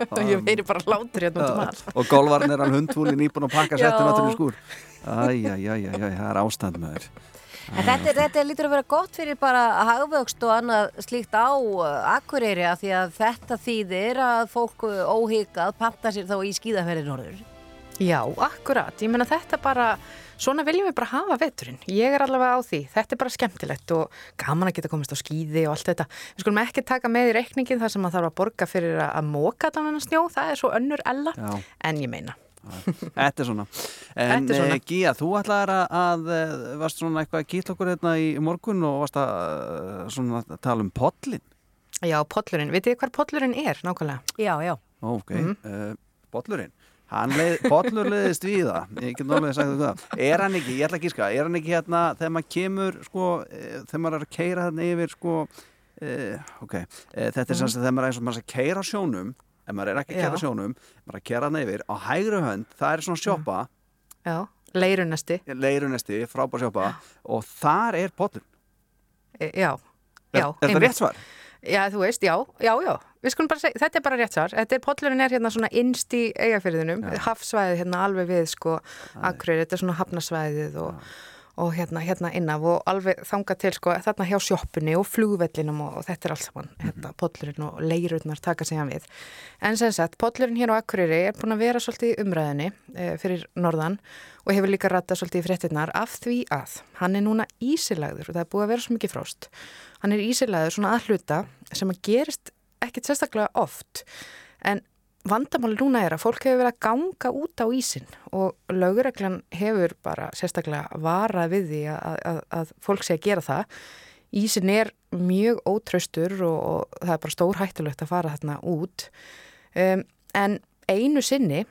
og ég veitir bara hlátur hérna út um allt. Og golvarn er hann hundfúli nýbúin að pakka Já. settum allir í skúr. Æjæjæjæj, það er ástand með þér. En þetta, þetta lítur að vera gott fyrir bara hagvöxt og annað slíkt á uh, Akureyri af því að þetta þýðir að fólk uh, óhyggjað panta sér þá í skíðaferði norður. Já, akkurat. Ég meina þetta bara, svona viljum við bara hafa veturinn. Ég er allavega á því. Þetta er bara skemmtilegt og gaman að geta komist á skíði og allt þetta. Við skulum ekki taka með í reikningin þar sem að þarf að borga fyrir að að móka allan hennar snjó. Það er svo önnur ella. Já. En ég meina. Þetta er svona. En svona. eh, Gía, þú ætlaðir að, að eh, varst svona eitthvað að kýtla okkur hérna í morgun og varst að eh, svona að tala um pollin. Já, pollurinn. Vitið þið hvar pollurinn er nákvæmlega? Já, já. Ok, Mhm. mm. pollurinn. Hann leið, pollur leiðist við það, ég get nálega sagt það. Er hann ekki, ég ætla að gíska, er hann ekki hérna þegar maður kemur, sko, eh, þegar maður er að keira þarna yfir, sko, uh, ok, uh, þetta er Mhm. sem sagt þegar maður er er að keira sjónum, ef maður er ekki að keira sjónum, maður er að keira þarna yfir, á hægri hönd, það er svona sjoppa, Já, leirunesti. leirunesti, frábær sjoppa, og þar er pollur. Já, Er, já. er það einmitt. rétt svar? Já, þú veist, já, já, já. Við skulum bara segja, þetta er bara rétt svar. Þetta er, pollurinn er hérna svona innst í eigafyrðinum, hafsvæðið hérna alveg við sko Akureyri, þetta er svona hafnasvæðið og, og hérna, hérna innaf og alveg þangað til sko þarna hjá sjoppunni og flugvellinum og, og þetta er allt saman, hérna, pollurinn og leirurnar taka sig hann við. En sem sagt, pollurinn hér á Akureyri er búin að vera svolítið í umræðinni e, fyrir norðan og hefur líka rattað svolítið í fréttinnar af því að hann er núna ísilagður og það er búið að vera svo mikið fróst. Hann er ísilagður svona að hluta sem að gerist ekkit sérstaklega oft en vandamáli núna er að fólk hefur verið að ganga út á ísin og lögureglan hefur bara sérstaklega varað við því að, að, að fólk sé að gera það. Ísin er mjög ótraustur og, og það er bara stór hættulegt að fara þarna út um, en einu sinni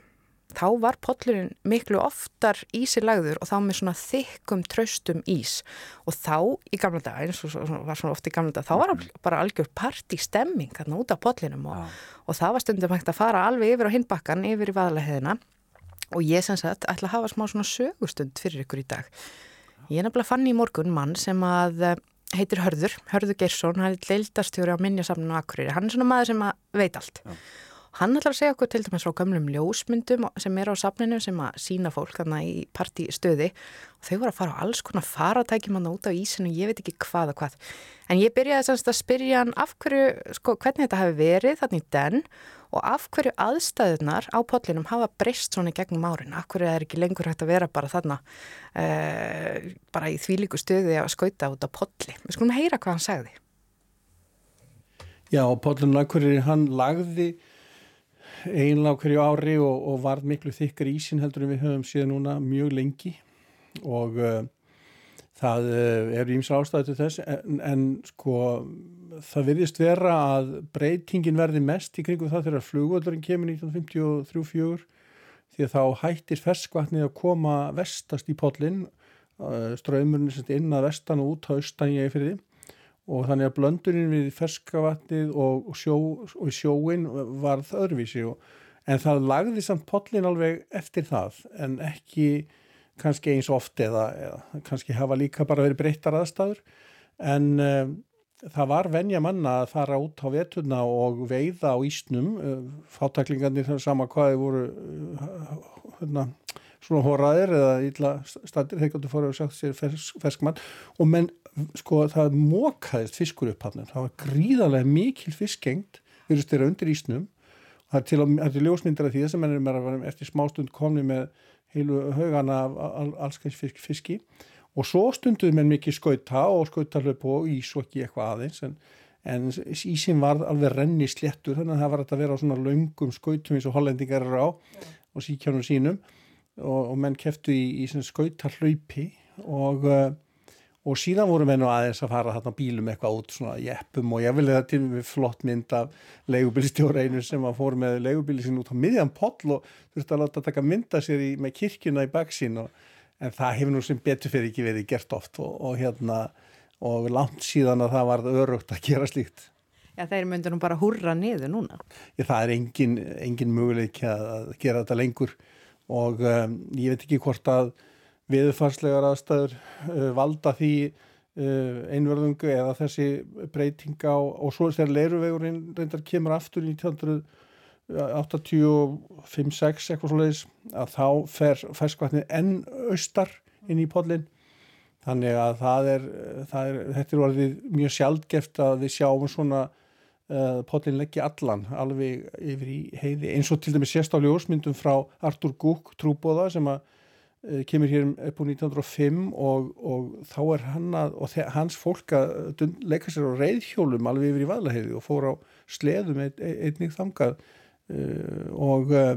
þá var pollurinn miklu oftar ísi lagður og þá með svona þykkum traustum ís. Og þá í gamla dag, eins og var svona oft í gamla dag, þá var al- bara algjör partistemming þarna út af pollinum og, og það var stundum hægt að fara alveg yfir á hinbakkan, yfir í vaðalaheðina og ég sem sagt ætla að hafa smá svona sögustund fyrir ykkur í dag. Ég er nefnilega fann í morgun mann sem að eh, heitir Hörður, Hörður Geirsson, hann er leildastjóri á Minjasamninu Akureyri, hann er svona maður sem að veit allt. Hann ætlar að segja okkur til dæmis frá gömlum ljósmyndum sem er á safninu sem að sína fólk þarna í partístöði og þau voru að fara á alls konar faratækjum hann út á ísinu ég veit ekki hvað og hvað. En ég byrjaði semst að spyrja hann af hverju, sko, hvernig þetta hafi verið þarna í den og af hverju aðstæðunar á pollinum hafa breyst svona gegnum árin. Af hverju er ekki lengur hægt að vera bara þarna uh, bara í þvílíku stöði að skauta út á polli. Við skulum heyra hvað hann sagði. Já, Póllun Akureyri, hann lagði einlega hverju ári og, og varð miklu þykkar ísin heldur en við höfum séð núna mjög lengi. Og uh, það uh, er ímsa ástæði til þess en, en sko það virðist vera að breytingin verði mest í kringum það þegar flugvöldurinn kemur 1953-4 því að þá hættir ferskvatnið að koma vestast í pollin uh, ströymurinn inn að vestan og út á austan í eifirði og þannig að blöndurinn við ferskavatnið og, sjó, og sjóin varð öðruvísi og, en það lagði samt pollin alveg eftir það en ekki kannski eins oft eða, eða kannski hafa líka bara verið breyttar aðstæður. En um, það var venja manna að fara út á vetuna og veiða á ísnum. Fátaklingarnir þar sama hvaði voru hérna, svona horaðir eða illa stadir þeir gáttu fóra og sagt sér fersk, ferskmann og menn sko það mókaðist fiskur upp hann það var gríðarlega mikil fiskgengt virðist þeirra undir ísnum. Það er til, ljósmyndar af því þess að mennir er að eftir smástund komni með heilu haugana af allskæns fisk, fiski. Og svo stunduð menn mikið skauta og skautalöp og ís og ekki eitthvað aðeins en, en ísin var alveg renni sléttur þannig að það var að vera á svona laungum skautum eins og hollendingar eru á og síkjónum sínum. Og, og menn keftu í, í skautalöpi og uh, og síðan voru menn aðeins að fara þarna bílum eitthvað út svona jeppum og ég vil eða til við flott mynd af leigubilstjóreinu sem að fór með leigubili sín út á miðjan poll og þurfti að láta taka mynda sér í, með kirkjuna í baksín og en það hefur nú sem betur fyrir ekki verið gert oft og, og hérna og langt síðan að það var örugt að gera slíkt. Já, þeir myndur nú bara hurra niður núna. Já, það er engin, engin möguleik að gera þetta lengur og um, ég veit ekki hvort að viðfarslegar aðstæður uh, valda því uh, einverðungu eða þessi breyting á og svo er leiruvegurinn reyndar kemur aftur í 1985-6 eitthvað svo leiðis að þá fer ferskvatnið enn austar inn í podlinn þannig að það er, það er þetta er orðið mjög sjaldgeft að við sjáum svona uh, podlinn leggja allan alveg yfir í heiði eins og til dæmis sérstáli ósmyndum frá Artur Gúk trúbóða sem að uh, kemur hér upp úr 1905 og, og þá er hann að, og hans fólk að leika sér á reyðhjólum alveg yfir í vaðlaheiði og fór á sleðum ein, einnig þangað Uh, og uh,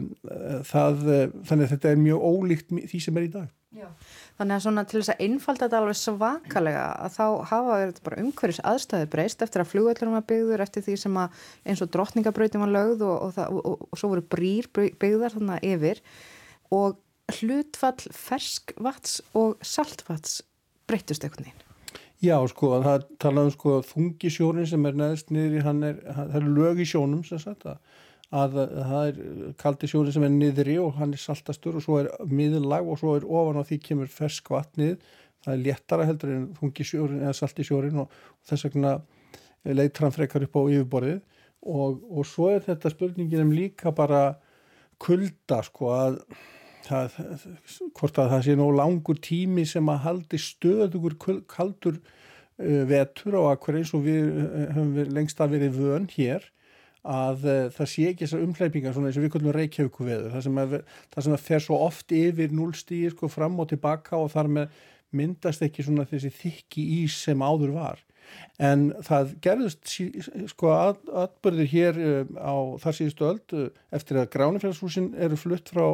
það þannig að þetta er mjög ólíkt því sem er í dag Já. Þannig að svona til þess að einfalda þetta alveg svakalega að þá hafa verið bara umhverjus aðstæði breyst eftir að flugöllurum var byggður eftir því sem að eins og drottningabrautin var lögð og, og, og svo voru brýr byggðar þannig yfir og hlutfall ferskvats og saltvats breytust eitthvað neina Já, sko, það talaðum sko þungisjórin sem er neðst niður í hann er, það er lög í sjónum sem sagt að að það er kaldi sjóri sem er niðri og hann er saltastur og svo er miðurlag og svo er ofan á því kemur fersk vatnið það er léttara heldur en þungi sjórin eða salti sjórin og, og þess vegna leitur hann frekar upp á yfirborðið. Og, og svo er þetta spurningin um líka bara kulda sko að það, hvort að það sé nóg langur tími sem að haldi stöðugur kaldur uh, vetur og að hver eins og við uh, höfum við lengst að verið vön hér að uh, það sé ekki þessar umhleipingar svona eins og við kvöldum reykjauku veður það sem, að, það sem að fer svo oft yfir núlstíð sko fram og tilbaka og þar með myndast ekki svona þessi þykki ís sem áður var en það gerðist sko að, atbyrðir hér uh, á þar síðustu öld uh, eftir að gránifélagshúsin eru flutt frá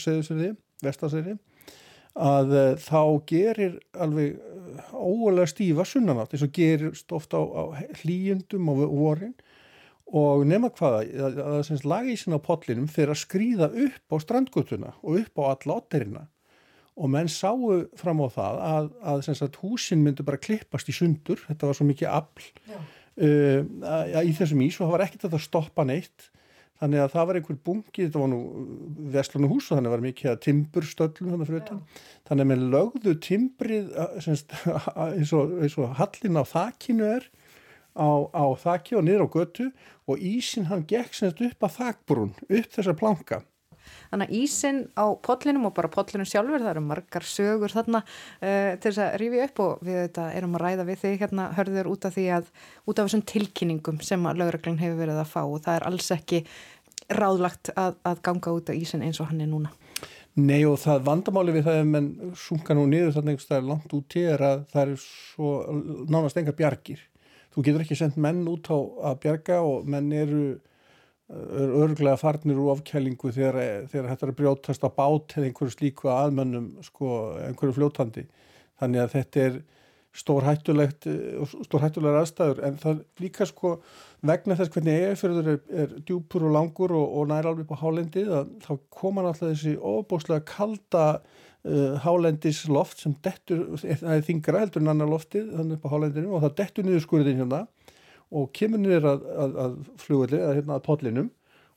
Seðusverði, Vestasverði að þá gerir alveg óalega stífa sunnanátt eins og gerir ofta á, á hlýjundum og vorin. Og nema hvaða að, að lagísin á potlinum fyrir að skrýða upp á strandgutuna og upp á alla otterina og menn sáu fram á það að, að sagt, húsin myndu bara klippast í sundur. Þetta var svo mikið afl uh, í þessum ís og það var ekkert að það stoppa neitt. Þannig að það var einhver bungi, þetta var nú vestlunum hús og þannig var mikið að timburstöllum þannig fyrir utan, þannig að menn lögðu timbrið eins og, eins og hallin á þakkinu er á, á þakki og niður á götu. Og ísin hann gekk semst upp að þakbrún, upp þessa planka. Þannig að ísin á potlinum og bara potlinum sjálfur, það eru margar sögur þarna uh, til þess að rífi upp og við þetta erum að ræða við þig hérna hörður út af því að, út af þessum tilkynningum sem að lögreglun hefur verið að fá og það er alls ekki ráðlagt að, að ganga út á ísin eins og hann er núna. Nei og það vandamáli við það ef menn sunga nú niður þannig að það er langt út í er að það er svo nánast enga bjargir þú getur ekki sendt menn út á að bjarga og menn eru örglega farnir úr ofkælingu þegar, þegar þetta er að brjótast á bát eða einhverju slíku aðmönnum sko, einhverju fljótandi. Þannig að þetta er stór hættulegt stór hættulegar aðstæður. En það líka sko vegna þess hvernig eigafjörður er, er djúpur og langur og, og nær alveg på hálendið að þá koma náttúrulega þessi ofbóslega kalda uh, hálendis loft sem dettur, það er þingra heldur en annar loftið þannig på hálendinu og það dettur niður skurðin hérna og kemur niður að, að, að flugulli eða hérna að podlinum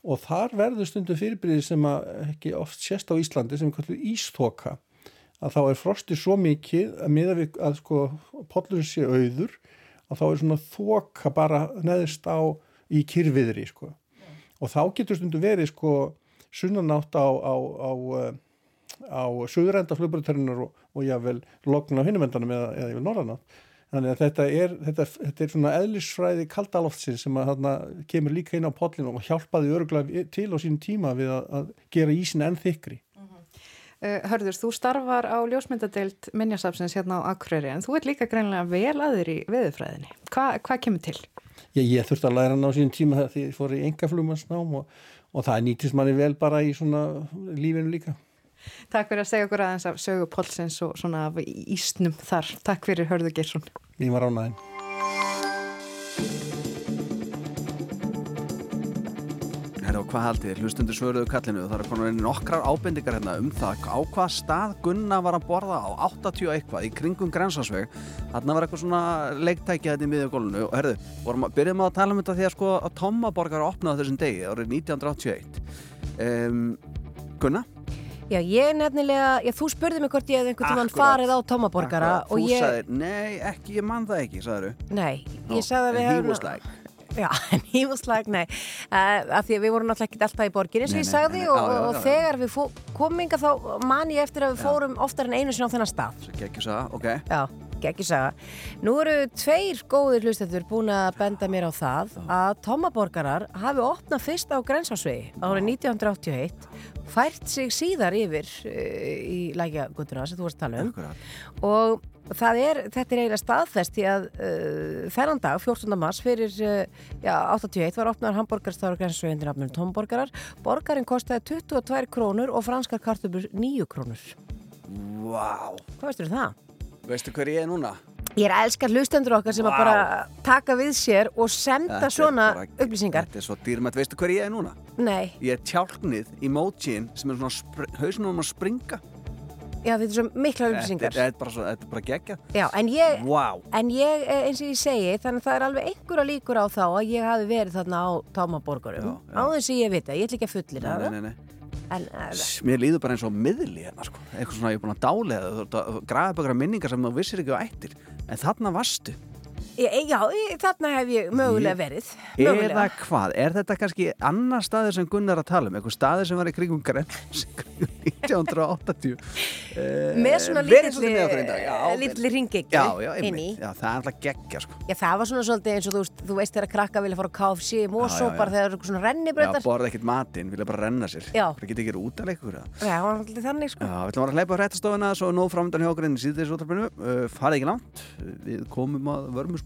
og þar verður stundum fyrirbyrði sem ekki oft sést á Íslandi sem kallar ístóka að þá er frostið svo mikið að miða við að sko podlurinn sé auður að þá er svona þoka bara neðist á í kyrfiðri sko. Og þá getur stundum verið sko sunnanátt á, á, á, á söðurenda flugbröðterrinar og, og jável lokn á hinnumendanum eða, eða jável norðanátt Þannig að þetta er, þetta, þetta er svona eðlisfræði kaldaloftsinn sem að þarna kemur líka inn á pollinu og hjálpaði örgulega til á sín tíma við að, að gera ísin enn þykri. Uh, hörður, þú starfar á ljósmyndadeild minnjasafsins hérna á Akureyri en þú ert líka greinlega vel aður í veðufræðinni. Hva, hvað kemur til? Ég, ég þurfti að læra hann á sín tíma þegar ég fór í engaflumansnám og, og það nýtist manni vel bara í svona lífinu líka. Takk fyrir að segja okkur aðeins af sögu Pólsins og svona af ísnum þar. Takk fyrir Hörður Geirsson. Ég var ánæðin. Herra og hvað haldið þér? Hlustundur svöruðu kallinu. Það er konar einu nokkrar ábendingar hérna um það á hvað stað Gunna var að borða á 80 eitthvað í kringum grensásveg. Þarna var eitthvað svona leiktækja þetta í miðjagólunu og herðu, vorum að byrjum að tala um þetta því að sko að Tommaborgar opnaði þessum degi árið 1981. Um, Gunna? Já, ég nefnilega, já, þú spurði mig hvort ég hefði einhvern Akkurat. farið á Tómaborgara Akkurat. og Þú ég, sagðir, nei, ekki, ég man það ekki, sagður nei, Nú, ég sagði að við he hefum... was like. Já, en he was like, nei, uh, af því að við vorum náttúrulega ekki alltaf í borginni, sem Nei, ég nei, sagði, nei, og, já, já, og já, þegar við fó- komum inga þá man ég eftir að við fórum oftar en einu sinni á þennan stað. Svo geggjur sagða, ok. Já, geggjusaga. Nú eru tveir góðir hlustendur búin að benda mér á það að Tómaborgarar hafi opnað fyrst á grensásvegi árið 1981 fært sig síðar yfir uh, í lækjagutuna sem þú varst að tala um Akkurat. og það er, þetta er eiginlega staðfest því að uh, þennan dag, 14. mars fyrir uh, já, 81 var opnaður hambúrgarstáru grensásvegi undir nafnum Tómaborgarar borgarinn kostaði 22 krónur og franskar kartöflur 9 krónur Vá. Hvað veistu um það? Veistu hver ég er núna? Ég er að elska hlustendur okkar sem að Vá. bara taka við sér og senda Þetta svona bara- upplýsingar. Þetta er svo dýrmætt, veistu hver ég er núna? Nei, Ég er tjálknið í mótsín sem er svona spr hausnum um að springa. já þetta er svo mikla upplýsingar. Þetta, þetta, er bara svo, þetta er bara geggjað. Já, en ég, Vá. en ég, eh, eins og ég segi, þannig að það er alveg einhverja líkur á þá að ég hafi verið þarna á já. Á þess að ég vita, ég ætla ekki að fullir Nei, nei, það. nei, nei. En, uh, Mér líður bara eins og miðli hérna, sko. Eitthvað svona, ég er búin að dálega, grafa upp eitthvað minningar sem þú vissir ekki á ættir. En þarna varstu. Já, þarna hef ég mögulega verið. Eða Mögulega. hvað? Er þetta kannski annar staður sem Gunnar að tala um? Eitthvað staður sem var í í kringum 1980? Uh, Með svona. Já, Já, já, inn í. einmitt. Já, það er alltaf geggja, sko. Já, það var svona svolítið eins og þú, þú veist þegar krakka vilja fara á KFC Já, já, Mósópar já. þegar það eru svona Já, rennibrautar. borða ekkert matinn, vilja bara renna sér. Já. Það geta ekki út að leika. Já, það var alltaf þannig sko. Já, við ætlum að hleypa á hrættastofuna svo nóg framöndan hjá okkur inn í síðdeis útarpinu. Uh, farið ekki langt, við komum að vörmu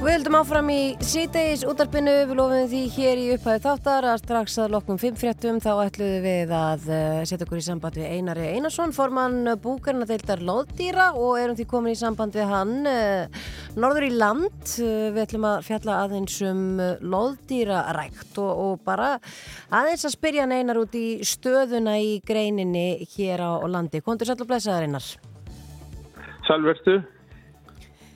Við höldum áfram í síðdeis útarpinu, við lofum því hér í upphæðu þáttar að strax að fimm fréttum þá ætluðum við að uh, setja okkur í samband við Einari Einarsson, formann búkarna deildar loðdýra og erum því komin í samband við hann uh, norður í land. Við ætlum að fjalla aðeins um loðdýrarækt og, og bara aðeins að spyrja Einar út í stöðuna í greininni hér á landi. Kondur sætla blessaðar Einar. Sælvertu.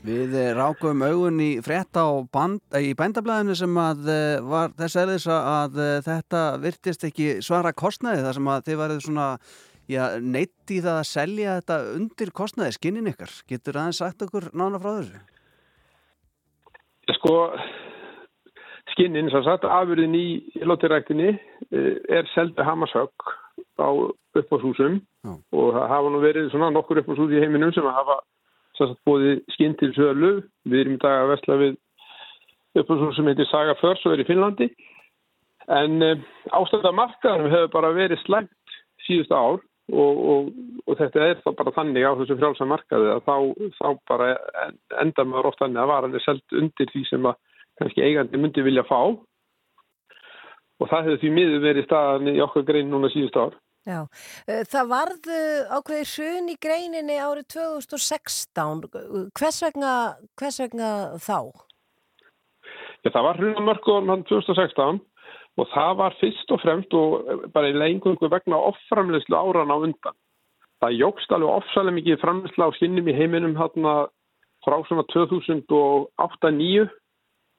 Við eh, rákum augun í frétta á eh, í bændablaðinu sem að eh, var þess aðeins að þetta virtist ekki svara kostnaði þar sem að þið værið svona neitt í það að selja þetta undir kostnaði, skinnin ykkar. Getur aðeins sagt okkur nána frá þessu? Sko, skinninn, sem sagt, afurðin í lóttiræktinni er seldi hamarsögg á uppáshúsum Já. og það hafa nú verið svona nokkur uppáshús í heiminum sem hafa bóði skinn til sölu. Við erum í dag að vesla við uppáðsum sem heitir Saga Förs og er í Finnlandi. En um, ástæða markaðanum hefur bara verið slæmt síðustu ár og, og, og þetta er bara þannig á þessu frjálsa markaði að þá, þá bara enda maður oft þannig að varan er selt undir því sem að kannski eigandi myndi vilja fá og það hefur því miður verið staðan í okkar grein núna síðustu ár. Já, Eh, það varð ákveði hrun í greininni árið 2016. Hvers vegna, hvers vegna þá? Já, það var hrunamörkuðan hann 2016 og það var fyrst og fremst og bara í lengungu vegna offramleyslu áran á undan. Það jógst alveg ofsalega mikið framleyslu á skinnum í heiminum hérna frá svona 2008-2009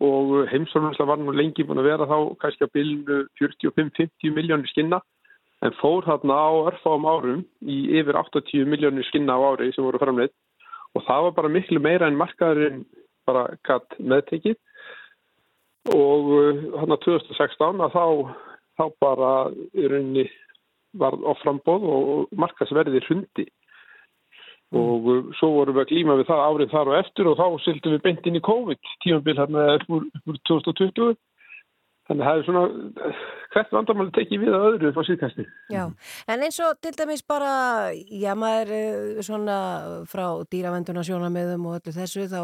og heimsframleysla var nú lengi búin að vera þá kannski á bylnu 45-50 miljónir skinna en fór hérna á örfáum árum í yfir 80 miljónir skinna á ári sem voru framleitt og það var bara miklu meira en markaðurinn bara gatt meðtekið. Og hérna 2016 að þá, þá bara í rauninni var á frambóð og markaðsverðir hundi og uh, svo vorum við að glíma við það árið þar og eftir og þá sildum við beint inn í COVID tímabil hérna upp úr 2020 þannig að það er svona hvert vandamáli tekið við að öðru á síðkasti. Já, en eins og til dæmis bara, já maður eh, svona frá dýravenduna sjónamöðum og öllu þessu þá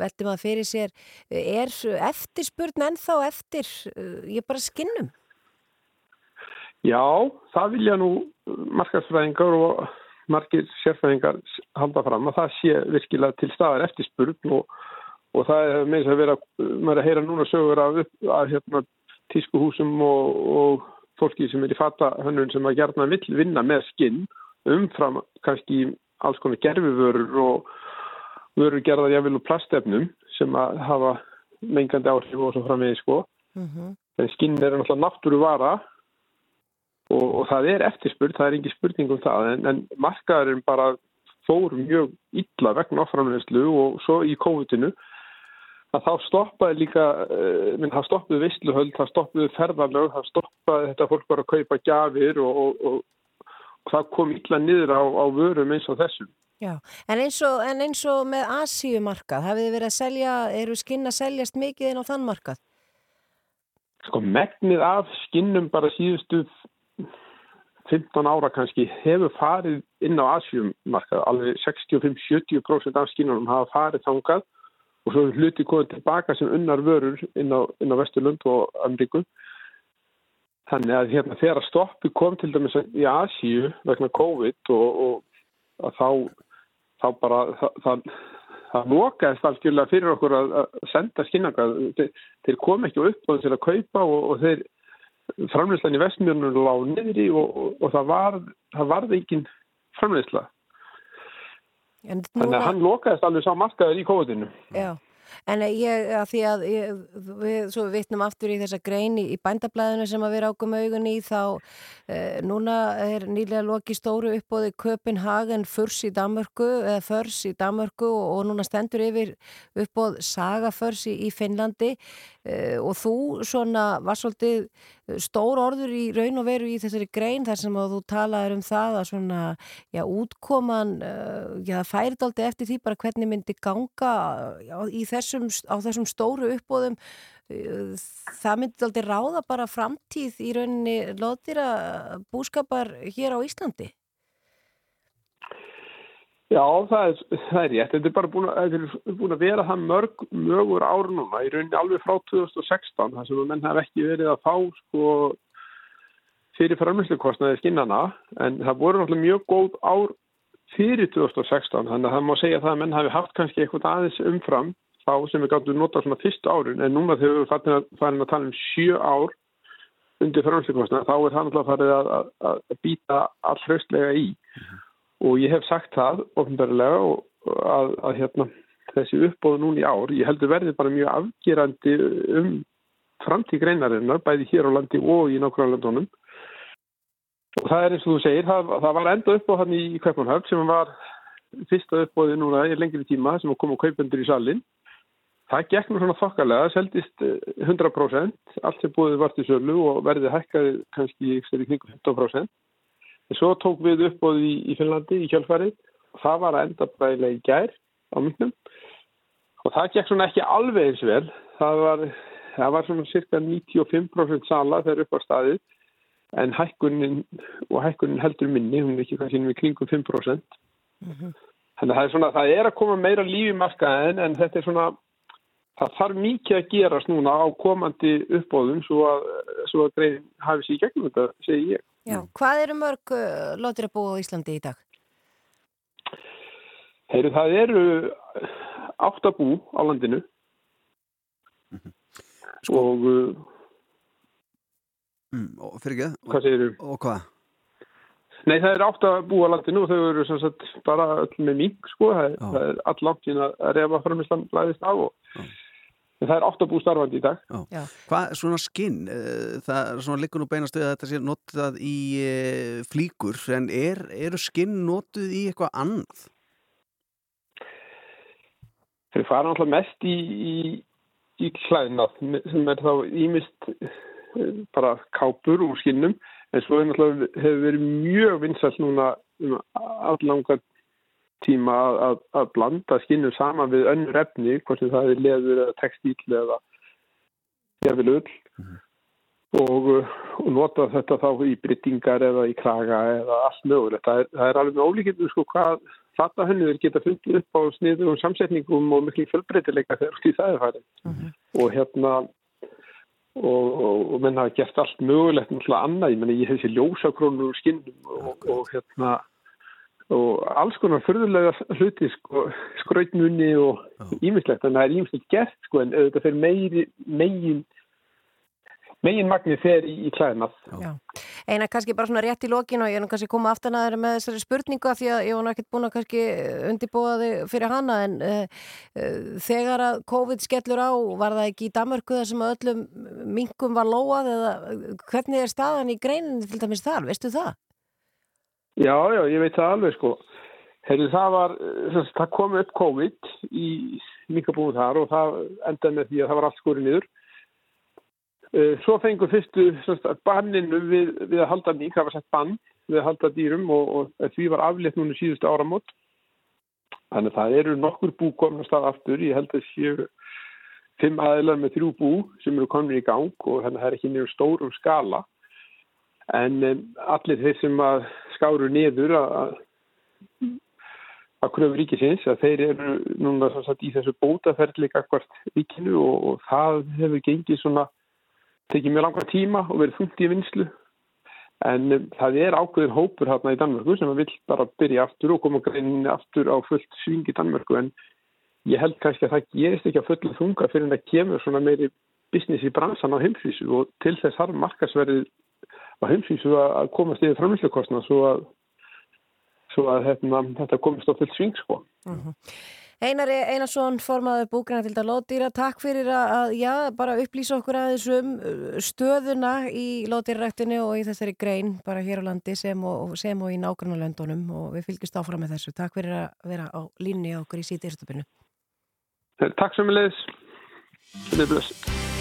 veldi maður fyrir sér, er eftirspurn ennþá eftir, eh, ég bara skinnum? Já, það vilja nú markarsfræðingar og margir sérfræðingar halda fram að það sé virkilega til staðar eftirspurn og, og það er þess að vera, maður er að heyra núna sögur af, af hérna, tískuhúsum og, og fólki sem er í fata hönnun sem að gerna vill vinna með skinn umfram kannski alls konar gerfivörur og vörur gerðar jáfnvel úr plastefnum sem að hafa mengandi áhrif og svo framvegi sko. Mm -hmm. En skinn er náttúrulega náttúru vara og, og það er eftirspurð, það er ekki spurning um það en, en markaðurinn bara fór mjög illa vegna áframleyslu og svo í COVID-inu að þá stoppaði líka, uh, minn, það stoppaði vissluhöld, það stoppaði ferðarlög, það stoppaði þetta fólk bara að kaupa gjafir og, og, og, og það kom illa niður á, á vörum eins og þessum. Já, en eins og, en eins og með Asíumarkað, hafið þið verið að selja, eru skinn að seljast mikið inn á þann markað? Sko megnið af skinnum bara síðustu 15 ára kannski hefur farið inn á Asíumarkað, alveg 65-70% af skinnunum hafa farið þangað og svo er hluti komið tilbaka sem unnar vörur inn á, inn á Vesturlund og Amríku. Þannig að hérna, þegar stoppi kom til dæmis í Asíu vegna COVID og, og þá, þá bara það, það, það lokaðist algjörlega fyrir okkur að, að senda skinnangað. Þeir, þeir kom ekki upp og þeir að kaupa og, og þeir framleyslan í Vestmjörnum lág niður í og, og það var varði engin framleysla. Þannig að hann lokaðist alveg sá markaður í COVID-inu. Já, en ég, að því að ég, við, svo við vitnum aftur í þessa grein í, í bændablaðinu sem að við ákum augun í þá eh, núna er nýlega loki stóru uppbóði Köpenhagen Förs í Danmörku eða Förs í Danmörku og, og núna stendur yfir uppbóð Saga Förs í, í Finnlandi. Eh, og þú svona var svolítið stór orður í raun og veru í þessari grein þar sem að þú talaður um það að svona, já, útkoman já, það færi daldi eftir því bara hvernig myndi ganga já, í þessum, á þessum stóru uppbóðum það myndi daldi ráða bara framtíð í rauninni loðdýra búskapar hér á Íslandi Já, það er, það er rétt. Þetta er bara búin að, búin að vera það mörg, mögur ár núna í rauninni alveg frá 2016 þar sem að menn hef ekki verið að fá sko fyrir framlýsleikostnaði skinnana en það voru náttúrulega mjög góð ár fyrir 2016 þannig að það má segja það að menn hafi haft kannski eitthvað aðeins umfram þá sem við gáttum nota svona fyrstu árun en núna þegar við farin að, farin að tala um sjö ár undir framlýsleikostnaði þá er það náttúrulega farið að, að, að býta allraustlega í. Mm -hmm og ég hef sagt það ofnbærilega að, hérna, þessi uppbóðu núni ár, ég heldur verði bara mjög afgerandi um framtík greinarinnar, bæði hér á landi og í nákvæmlega landunum og það er eins og þú segir, það, það var enda uppbóð hann í Kaupanhöfn sem var fyrsta uppbóði núna í lengri tíma sem kom á kaupendur í salin það gekk nú svona þokkalega, seldist 100% allt sem búið vart í sölu og verði hækkaði kannski í kring 15% Svo tók við uppbóði í, í Finnlandi í kjálfarið og það var að enda bæðilega í gær á myndnum og það gekk svona ekki alveg eins vel. Það var, það var svona cirka 95% sala þegar upp á staðið. En hækkunin og hækkunin heldur minni, hún er ekki kannski við kringum 5% þannig að það er svona, það er að koma meira líf í markaðin en þetta er svona það þarf mikið að gerast núna á komandi uppbóðum svo að, svo að grein hafi sér í gegnum þetta, segi ég. Já, hvað eru mörg uh, lotir að búa á Íslandi í dag? Heyru, það eru áttabú á landinu og uh, Mm, og fyrir ekki? hvað segir þú? Og hvað? Nei, það eru áttabú á landinu og þau eru sem sagt bara öll með mink, sko, það er, það er all langt sín að refa framistan læðist á og en það er áttabú starfandi í dag. Já. Hvað, svona skinn, uh, það er svona liggur nú beinast við að þetta sé notað í uh, flíkur, en er, eru skinn notuð í eitthvað annað? Þeir fara náttúrulega mest í, í, í klæðnað sem er þá ímist bara kápur úr skinnum en svo er hefur verið mjög vinsalt núna um allanga tíma að, að, að blanda skinnum saman við önnur efni, hvort sem það er leður eða textíl eða jafnvel öll og, og nota þetta þá í bryttingar eða í kraga eða allt mögulegt. Það er, það er alveg með ólíkjum sko hvað fatahönnur geta fundið upp á sniðum samsetningum og miklu fjölbreytileika þegar því það er farið. Og hérna og, og, og menn hafa gert allt mögulegt náttúrulega annað, ég menna ég hef sér ljósakrónur skinnum og, og hérna og alls konar förðulega hluti sko, skrautmunni og ímislegt, en það er ímislegt gert sko, en þetta fyrir meiri, megin megin magnið fer í, í klæðnað. Eina kannski bara svona rétt í lokin og ég er nú kannski koma aftan að þeirra með þessari spurningu af því að ég var nú ekkert búin að kannski undirbúa þig fyrir hana en uh, uh, þegar að COVID skellur á var það ekki í Damörku þar sem öllum minkum var lóað eða hvernig er staðan í greinin til dæmis þar, veistu það? Já, já, ég veit það alveg sko. Heyrðu, það var, þess, það kom upp COVID í minkabúinu þar og það endaði með því að það var allt skórið niður. Svo fengur fyrstu banninu við, við að halda mink, það var sett bann við að halda dýrum og, og því var aflétt núna síðustu áramót. Þannig að það eru nokkur bú komin að staða aftur, ég held að séu fimm aðeinar með þrjú bú sem eru komin í gang og þannig að það er ekki nefnir stórum skala. En um, allir þeir sem að skáru niður að að kröfu ríkisins að þeir eru núna sagt, í þessu bótaferðli akkvært ríkinu og, og það hefur gengið svona tekið mjög langa tíma og verið þungt í vinslu en um, það er ákveðin hópur hérna í Danmörku sem vil bara byrja aftur og koma greinni aftur á fullt sving í Danmörku. En ég held kannski að það gerist ekki að fullu þunga fyrir en það kemur svona meiri business í bransan á heimsvísu og til þess har markasverðið á heimsvísu að komast yfir framlýslukostna svo að, svo að hérna, þetta komist á fullt sving sko. Mm -hmm. Einari Einarsson, formaður búgræna til þetta lótýra, takk fyrir að já, bara upplýsa okkur aðeins um stöðuna í lótýraræktinu og í þessari grein bara hér á landi sem og, sem og í nákvæmna löndunum og við fylgjast áfram með þessu. Takk fyrir að vera á línni okkur í síðan Takk sem við leiðis. Þetta er blöss.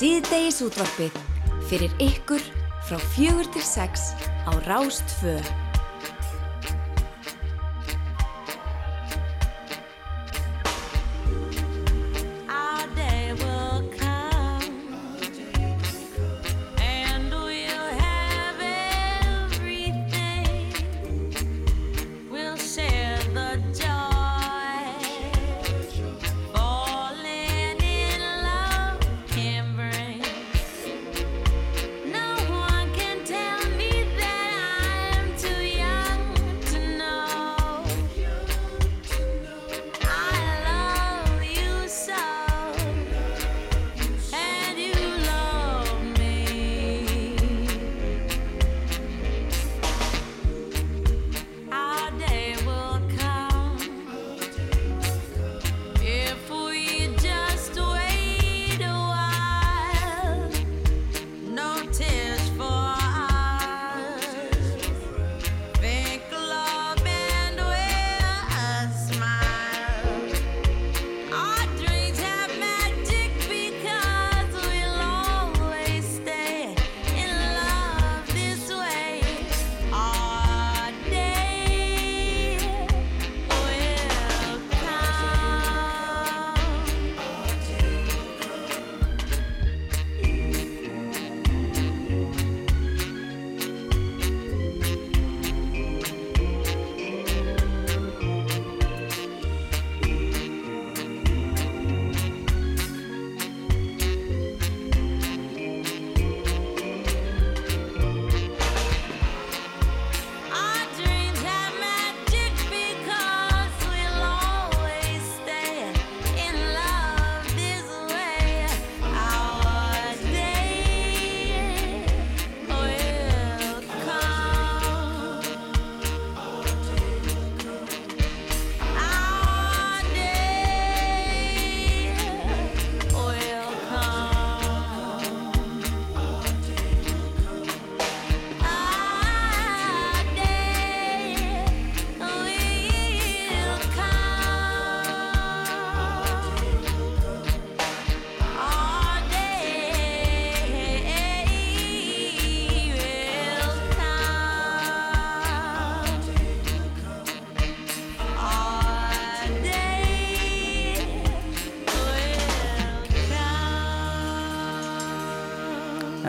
Síðdeis útvarpið fyrir ykkur frá fjögur til sex á Rástföð.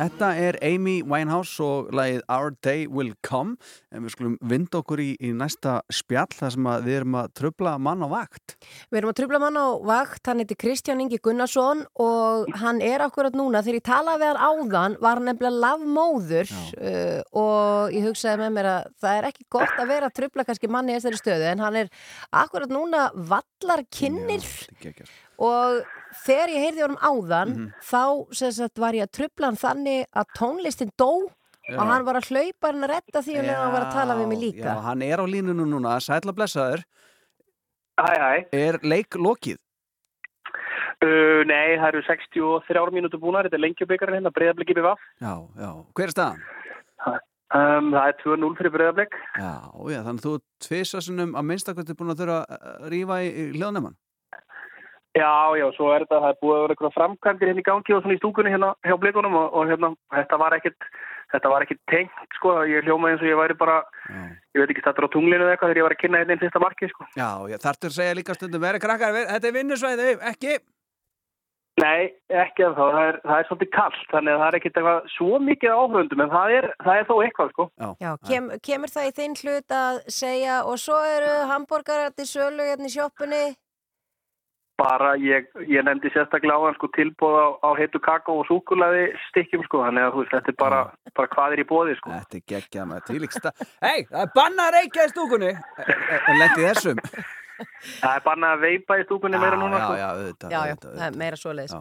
Þetta er Amy Winehouse og lagið Our Day Will Come. En við skulum vind okkur í, í næsta spjall þar sem við erum að trubla mann á vakt. Við erum að trubla mann á vakt, hann heiti Kristján Ingi Gunnarsson og hann er akkurat núna, þegar ég talaði við hann áðan var hann nefnilega lafmóður uh, og ég hugsaði með mér að það er ekki gott að vera að trubla kannski manni í þessari stöðu en hann er akkurat núna vallar kynnir og þegar ég heyrði honum áðan þá sem sagt, var ég að trubla hann þannig að tónlistin dó Já. og hann var að hlaupa hann að redda því að hann var að tala við mig líka Já, hann er á línunu núna, sætla blessaður. Hæ, hæ. Er leik lokið? Uh, nei, það eru 63 mínútur búnar, þetta er lengjubikarin hérna, breyðabliki við vaff. Já, já. Hver er staðan? Um, það er 2-0 fyrir breyðablik. Já, já, þannig að þú tvisasunum að minnstakvæmt er búin að þurfa að rífa í, í hljóðnefn. Já, já, svo er þetta, það er búið að vera eitthvað framkvæmdir hérna í gangi og svona í stúkunni hérna hjá blikunum og, og hérna, þetta var ekkit, þetta var ekkit tengt, sko, ég hljóma eins og ég væri bara, ég veit ekki, þetta er á tunglinu eða eitthvað þegar ég var að kynna hérna einn fyrsta marki, sko. Já, já, þarftur að segja líka stundum, verið krakkar, þetta er vinnusvæði, ekki? Nei, ekki af þá, það er, það er svolítið kallt, þannig að það er ekkit eitthvað svo mikið áhrundum, en það er, það er þó eitthvað, sko. Já, kem, kemur það í þinn hlut að segja og svo eru hambúrgarar til sölu hérna í sjoppunni Bara ég, ég nefndi sérstaklega á hann sko tilbúð á, á heitu kakó og súkulaði stikkjum sko, þannig að þú veist, þetta er bara, bara hvað er í bóði sko. Þetta er geggjað með tvílíksta. Hei, það er bannað að reykja í stúkunni. En lendi þessum. Það er bara að veipa í stúkunni meira núna já, sko. já, auðvitað, Já, já, auðvitað, það er meira svoleiðis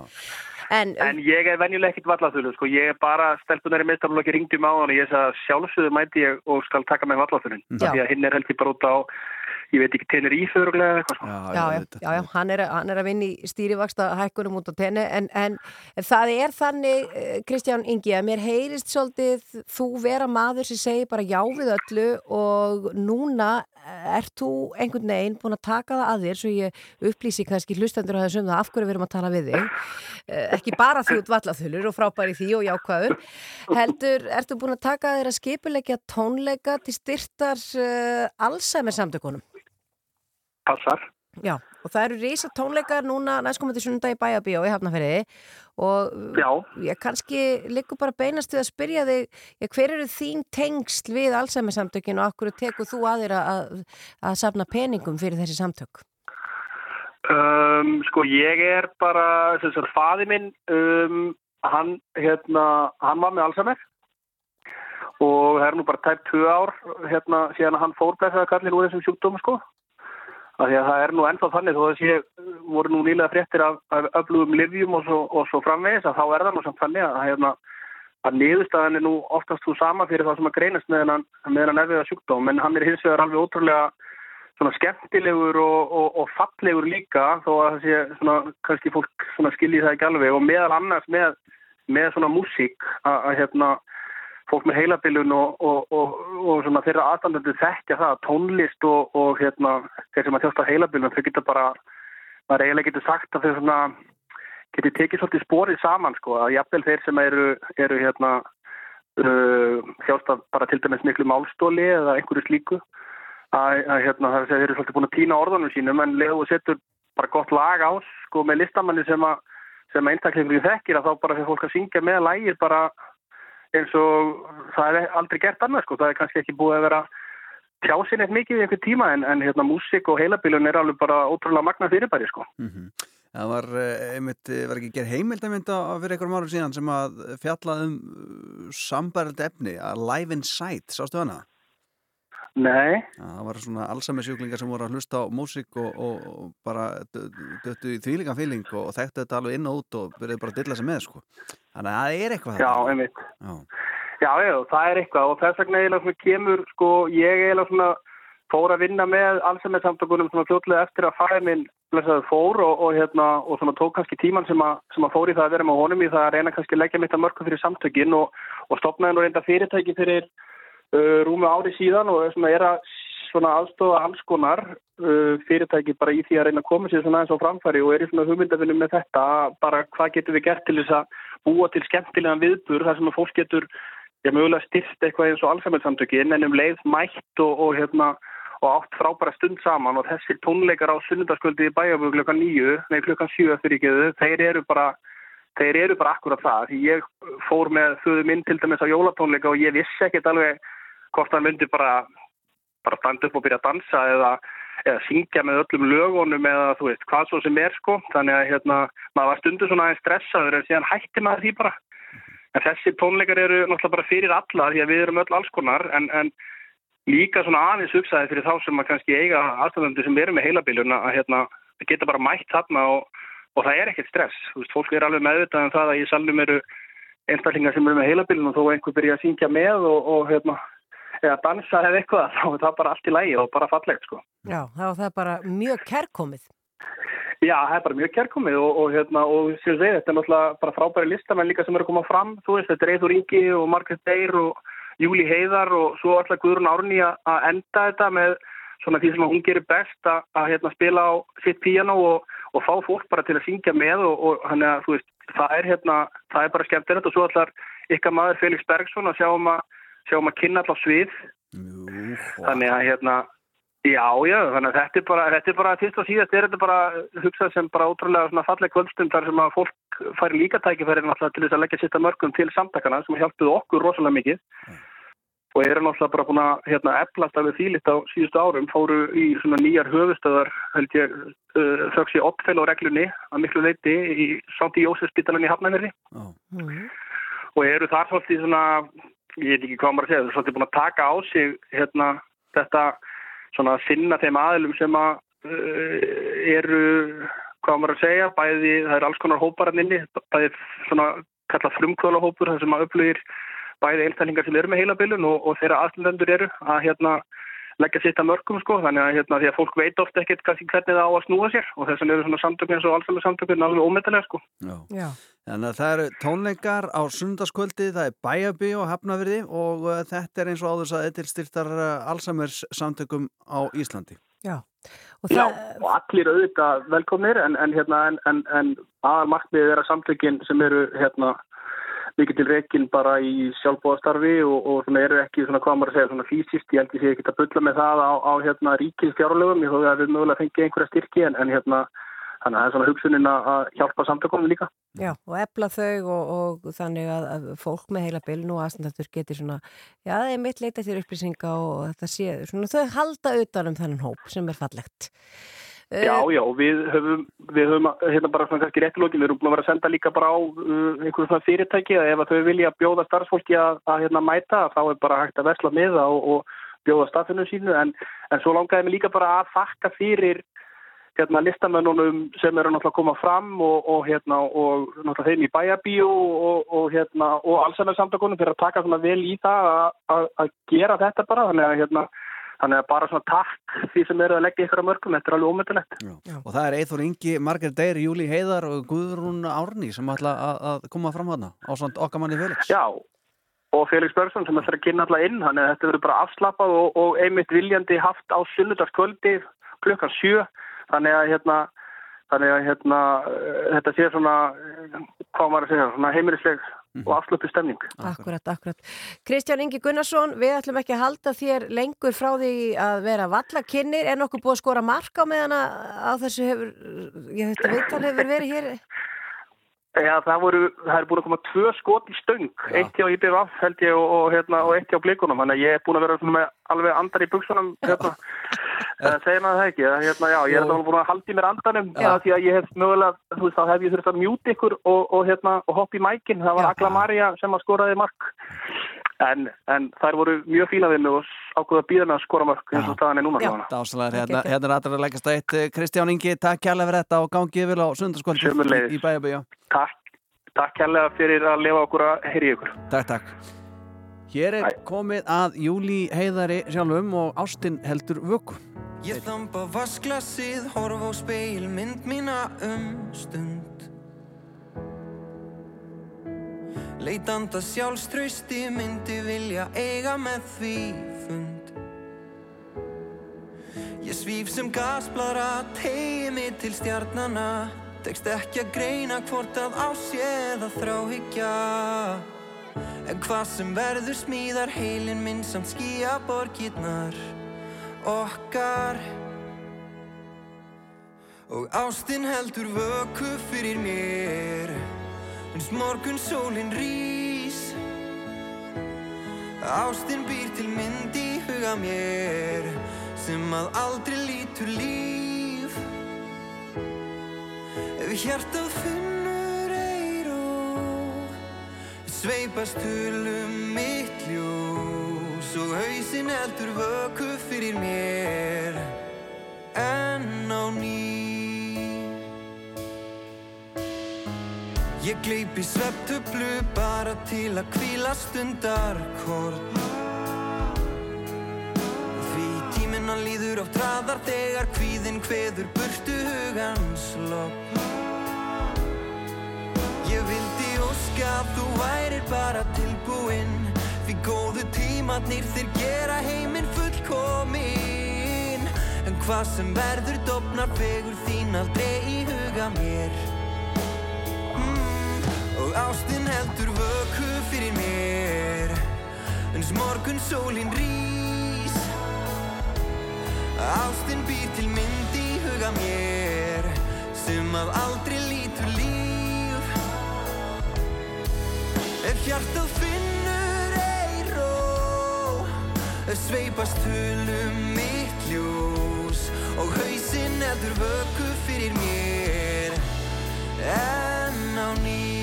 En, En, ég er venjulega ekkit vallaþulu sko, ég er bara stelpunar í meðstaflokki ringdi mig á hann og ég sagði að sjálfsögðu mæti ég og skal taka mig vallaþulun. Já. Ég veit ekki, tenir íföruglega eða eitthvað sko. já, já, já, já, hann er, hann er að vinna í stýrivaksta hækkunum út á tenni en, en það er þannig, eh, Kristján Ingi, að mér heyrist svolítið þú vera maður sem segir bara já við öllu og núna eh, ert þú einhvern veginn búin að taka það að þér svo ég upplýsi kannski hlustendur að þessum það af hverju við erum að tala við þig Eh, ekki bara því út vallaþulur og frábæri því og jákvæður heldur, ertu búin að taka að þér að skipulegja tónleika til styrtar uh, Alzheimer samtökunum? Passar. Já, og það eru rísa tónleikar núna næstkomandi sundag í Bæjabíó í Hafnafriði og Já. ég kannski liggur bara beinast við að spyrja þig já, hver eru þín tengsl við Alzheimer samtökin og akkur tekur þú að þér að, að safna peningum fyrir þessi samtök? Um, sko ég er bara, sagt, faði minn, um, hann, hérna, hann var með Alzheimer og það er nú bara tæpt tvö ár, hérna, síðan hann fórblæsaði kallin úr þessum sjúkdóma, sko. Að það er nú ennþá þannig, þó að sé, voru nú nýlega fréttir af, af öflugum livjum og svo, og svo framvegis, að þá er það nú samt þannig að, hérna, að niðurstaðan er nú oftast þú sama fyrir það sem að greinast með með hennan erfiða sjúkdóm, en hann er hins vegar alveg ótrúlega skemmtilegur og, og, og fallegur líka þó að það sé svona kannski fólk skilji það ekki alveg. Og meðal annars með, með svona músík að hérna fólk með heilabilun og, og, og, og svona þeirra aðstandandi þekkja það að tónlist og, hérna þeir sem að þjósta heilabilun þau geta bara maður eiginlega getur sagt að þau svona getur tekið svolítið spórið saman sko að jafnvel þeir sem eru, eru hérna uh, þjást af bara til dæmis miklu málstóli eða einhverju slíku að, að hérna, það er svolítið búin að týna orðanum sínum en leðu og setur bara gott lag á sko með listamanni sem að sem að einstakleikur þekkir að þá bara fyrir fólk að syngja með lægir bara eins og það er aldrei gert annað sko, það er kannski ekki búið að vera tjásin eitt mikið í einhver tíma en, en hérna músík og heilabilun er alveg bara ótrúlega magna fyrirbæri sko. Það var, eh, einmitt, eh, var ekki gerð heimildamönda fyrir einhverjum árum síðan sem að fjallað um sambærið efni, að Live Inside, sástu hana? Nei. Það var svona allsami sjúklingar sem voru að hlusta á músík og, og, og bara döttu í þvílingan fíling og, og þekktu þetta alveg inn og út og byrjuði bara að dilla sig með, sko. Þannig að það er eitthvað Já, einmitt. Já. Já, það er eitthvað og þess vegna eiginlega svona kemur, sko, ég eiginlega svona fór að vinna með allsemmið samtökunum svona fljótlega eftir að fæði minn blessaði fór og, og hérna og svona tók kannski tíman sem að, sem að fór í það að vera með honum í það að reyna kannski að leggja mitt að mörgum fyrir samtökin og, og stopnaði nú reynda fyrirtæki fyrir uh, rúmu ári síðan og svona er að svona aðstofa alls konar uh, fyrirtæki bara í því að reyna að koma sér svona eins og framfæri og er í svona hugmyndafinnum með þetta bara hvað getur við gert til þess að búa til skemmtilegan viðbur þar sem að fólk getur ég mögulega styrst eitthvað eins og alþjóðsamtökin en um leið mætt og, og hérna og átt frábæra stund saman og þessir tónleikar á sunnundaskvöldi í bæjafögu klukkan nýju, nei klukkan sjö fyrir ekki þeir eru bara þeir eru bara akkurat það. Því ég fór með þauðu minn til dæmis á jólatónleika og ég vissi ekkert alveg hvort hann myndi bara, bara standa upp og byrja að dansa eða, eða syngja með öllum lögunum eða þú veist hvað svo sem er sko. Þannig að hérna, maður var stundu svona aðeins stressaður en síðan hætti maður því bara. En þessi tónleikar eru náttúrulega bara fyrir alla því að við erum öll alls konar en, en líka svona aðeins hugsaði fyrir þá sem að kannski eiga aðstæðandi sem eru með heilabiljuna að hérna, geta bara mætt þarna og, og það er ekkert stress. Þú veist, fólk er alveg meðvitað um það að í salnum eru einstaklingar sem eru með heilabiljuna og þó einhver byrja að syngja með og, og hérna, eða dansa eða eitthvað, þá er það bara allt í lægi og bara fallegt sko. Já, þá er það bara mjög kærkomið. Já, það er bara mjög kærkomið og, og, hérna, og segi, þetta er náttúrulega bara frábæri listamenn líka sem eru að koma fram, þú veist, þetta er Eithur Ingi og Margrét Deyr og Júli Heiðar og svo alltaf Guðrún Árni að enda þetta með svona því sem hún gerir best að, að hérna, spila á sitt píano og, og fá fólk bara til að syngja með og, og hann er að, þú veist, það er hérna, það er bara skemmtilegt og svo allar ykkar maður Felix Bergson að sjá um að, sjá um að kynna allar svið. Þannig að hérna, já, já, þannig að þetta er bara, þetta er bara fyrst og síðast er þetta bara hugsað sem bara ótrúlega svona falleg kvöldstund þar sem að fólk færi líka tækifæri náttúrulega til þess að leggja sitt að mörgum til samtakana sem hjálpuðu okkur rosalega mikið. Og eru náttúrulega bara búin að hérna, eflast alveg þýlitt á síðustu árum, fóru í svona nýjar höfustöðar, held ég, uh, þöks í oppfél og reglunni að miklu leiti í Sátti Jósefsbytalan í Hafnæðinni og eru þar svolítið svona, ég veit ekki hvað maður að segja, svolítið búin að taka á sig hérna, þetta svona að sinna þeim aðilum sem að uh, eru, hvað maður að segja, bæði, það er alls konar hóparanninni, bæði svona kallað frumkvölahópur, það sem að upplugir bæði einstaklingar sem eru með heilabilun og, og þeirra aðstendendur eru að hérna leggja sitt að mörgum sko, þannig að hérna því að fólk veit ofta ekkert kannski hvernig það á að snúa sér og þess vegna eru svona samtökun eins og allsælu samtökun alveg ómetalega sko. Já. Já. Þannig að það eru tónleikar á sundarskvöldi, það er bæjabi og hafnaverði og uh, þetta er eins og áður að til styrtar uh, Alzheimer's samtökum á Íslandi. Já. Og, Já, og allir auðvitað velkomnir en, en, hérna, en, en, en aðal markmiðið er að samtökin sem eru hérna mikið til rekin bara í sjálfbóðastarfi og, og svona eru ekki svona hvað maður að segja svona fysiskt, ég held ég sé ekki að bulla með það á, á hérna ríkins fjárlögum, ég hóði að við mögulega fengið einhverja styrki en, en hérna þannig að það er svona hugsunin að hjálpa samtökunum líka. Já, og efla þau og, og þannig að, að fólk með heila biln og aðstandatur getur svona, já það er mitt leita til upplýsinga og þetta sé, svona þau halda utan um þennan hóp sem er fallegt. Já, já, og við höfum, við höfum hérna bara svona kannski réttilókin, við erum búin að vera að senda líka bara á uh, einhverjum svona fyrirtæki að ef að þau vilja bjóða starfsfólki að, að hérna mæta þá er bara hægt að versla með það og, og bjóða staffinu sínu. En, en svo langaði mig líka bara að þakka fyrir hérna listamennunum sem eru náttúrulega að koma fram og, og hérna og náttúrulega þeim í bæjabíu og, og hérna og allsennarsamtakunum fyrir að taka svona vel í það að gera þetta bara. Þannig að hérna Þannig að bara svona takk því sem eru að leggja ykkur á mörgum, þetta er alveg ómyndilegt. Og það er Eithor Ingi, Marger Deyr, Júli Heiðar og Guðrún Árni sem ætla að, að koma fram hana á svont okkar manni Felix. Já, og Felix Börgsson sem ætla að kynna alltaf inn, þannig að þetta verður bara afslappað og, og einmitt viljandi haft á sunnudagskvöldi klukkan sjö, þannig að hérna, þannig að hérna, þetta sé svona, hvað maður að segja, svona heimilisleg og afslöpu stemning. Akkurat, akkurat. Kristján Ingi Gunnarsson, við ætlum ekki að halda þér lengur frá því að vera vallakinnir. Er nokkuð búið að skora mark á meðan að þessu hefur, ég veit að viðtal hefur verið hér? Já, það voru, það er búin að koma tvö skot í stöng, Já. eitt hjá IBVF held ég og, og, hérna, og eitt hjá blikunum, þannig að ég er búin að vera með alveg andar í buksunum, hérna, segir maður það ekki, hérna, já, ég er alveg búin að haldi mér andanum, það því að ég hef mögulega, þú veist, þá hef ég þurft að mjúti ykkur og, og hérna, og hoppa í mækin, það var Agla Maria sem að skoraði mark, en, en þær voru mjög fína við mig og ákveða bíðan að skora mörg eins og staðan er núna. Já, dásalega, hérna, hérna er aðra að leggast eitt. Kristján Ingi, takk kærlega fyrir þetta og gangið vil á sundarskvöldi í bæjabíja. Takk, takk kærlega fyrir að lefa okkur að heyri ykkur. Takk, takk. Hér er Æ. komið að Júli Heiðari sjálfum og Ástin heldur vöku. Ég þampa vasklasið, horf á speil, mynd mína um stund Leitanda sjálfstrausti myndi vilja eiga með því fund. Ég svíf sem gasblara, tegi mig til stjarnana Tekst ekki að greina hvort að ásið að þráhyggja. En hvað sem verður smíðar heilin minn samt skýja borgirnar Okkar. Og ástinn heldur vöku fyrir mér uns morgun sólin rís. Ástin býr til mynd í huga mér sem að aldrei lítur líf. Ef hjartað finnur eiró sveipast hulum mitt ljós og hausinn eldur vöku fyrir mér. En á ný Ég gleipi svefntöflu bara til að kvíla stundarkorn. Því tíminn hann líður á traðar þegar kvíðinn kveður burtu hugans logg Ég vildi óska að þú værir bara tilbúinn. Því góðu tímatnir þeir gera heiminn fullkominn. En hvað sem verður dofnar fegur þín aldrei í huga mér Og ástin heldur vöku fyrir mér. Uns morgun sólin rís. Ástin býr til mynd í huga mér Sem að aldrei lítur líf. Ef hjartað finnur eiró Sveipast hulum mitt ljós. Og hausinn eldur vöku fyrir mér. En á ný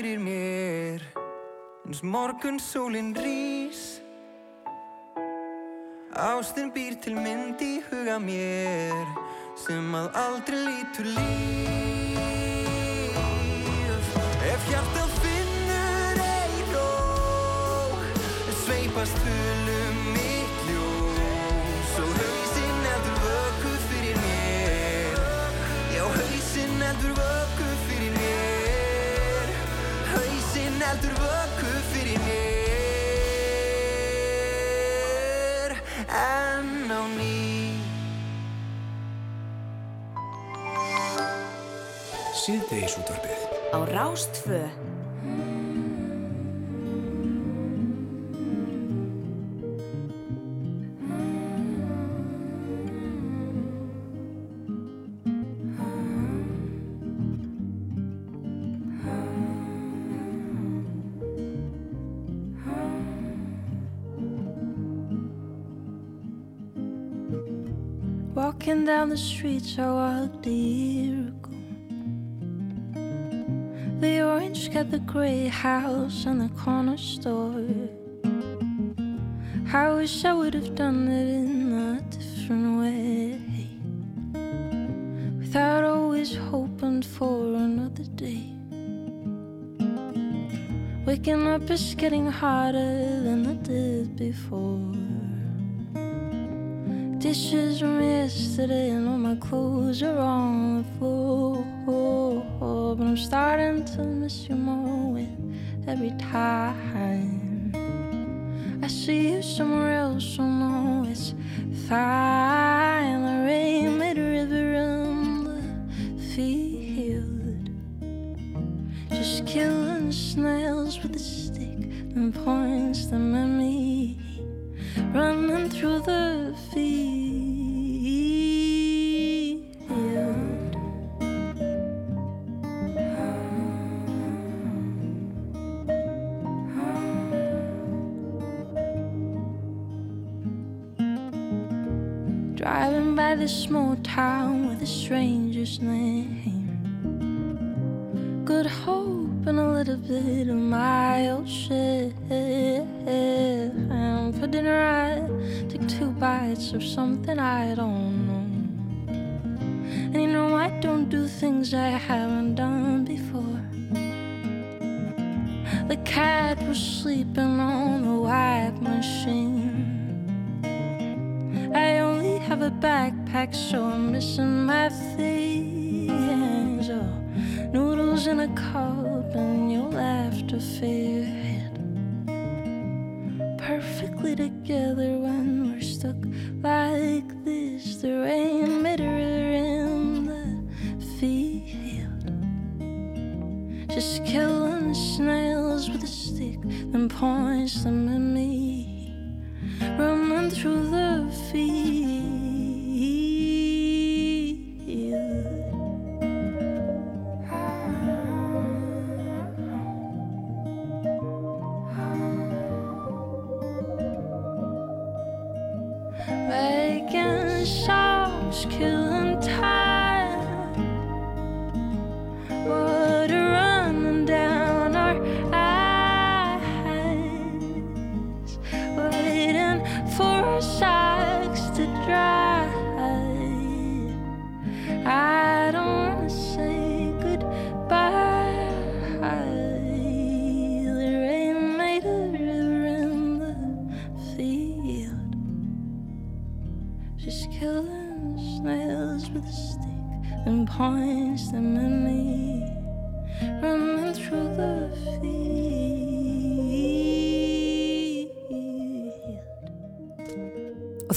fyrir mér Eins morgun sólin rís. Ástin býr til mynd í huga mér Sem að aldrei lítur líf. Ef hjartað finnur eiró Sveipast hulum mitt ljós. Og hausinn heldur vöku fyrir mér Já, hausinn heldur vöku heldur vöku fyrir mér. En á ný. Síðdeis útvarpið. Á Rástfö down the streets I walked a year ago. The orange got the gray house and the corner store. I wish I would have done it in a different way. Without always hoping for another day. Waking up is getting harder than it did before. Dishes from yesterday and all my clothes are on the floor. But I'm starting to miss you more with every time. I see you somewhere else, so no, it's fine. The rain made a river in the field. Just killing snails with a stick and points them at me. Running through the field. Of something I don't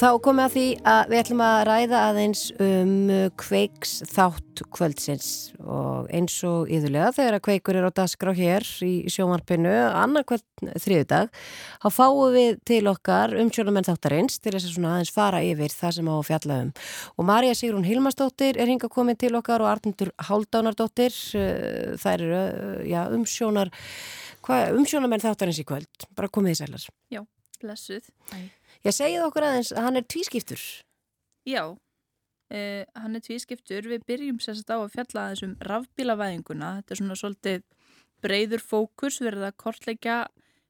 þá komið að því að við ætlum að ræða aðeins um kveiks þátt kvöldsins. Og eins og yðurlega þegar að kveikur er á dagskrá hér í sjómarpinu annarkvöld þriðudag þá fáum við til okkar um sjónamenn þáttarins til þess að svona aðeins fara yfir það sem á að fjalla um. Og Marja Sigrún Hilmarsdóttir er hinga komin til okkar og Arnundur Haldánardóttir eh, þær eru eh, já, um sjónar um sjónamenn þáttarins í kvöld. Bara komið í sælar. Já, blessuð. Æ. Ég segið okkur aðeins að hann er tvískiptur Já, uh, hann er tvískiptur. Við byrjum sérst á að fjalla aðeins um rafbílavæðinguna. Þetta er svona svolítið breyður fókus verið að kortleggja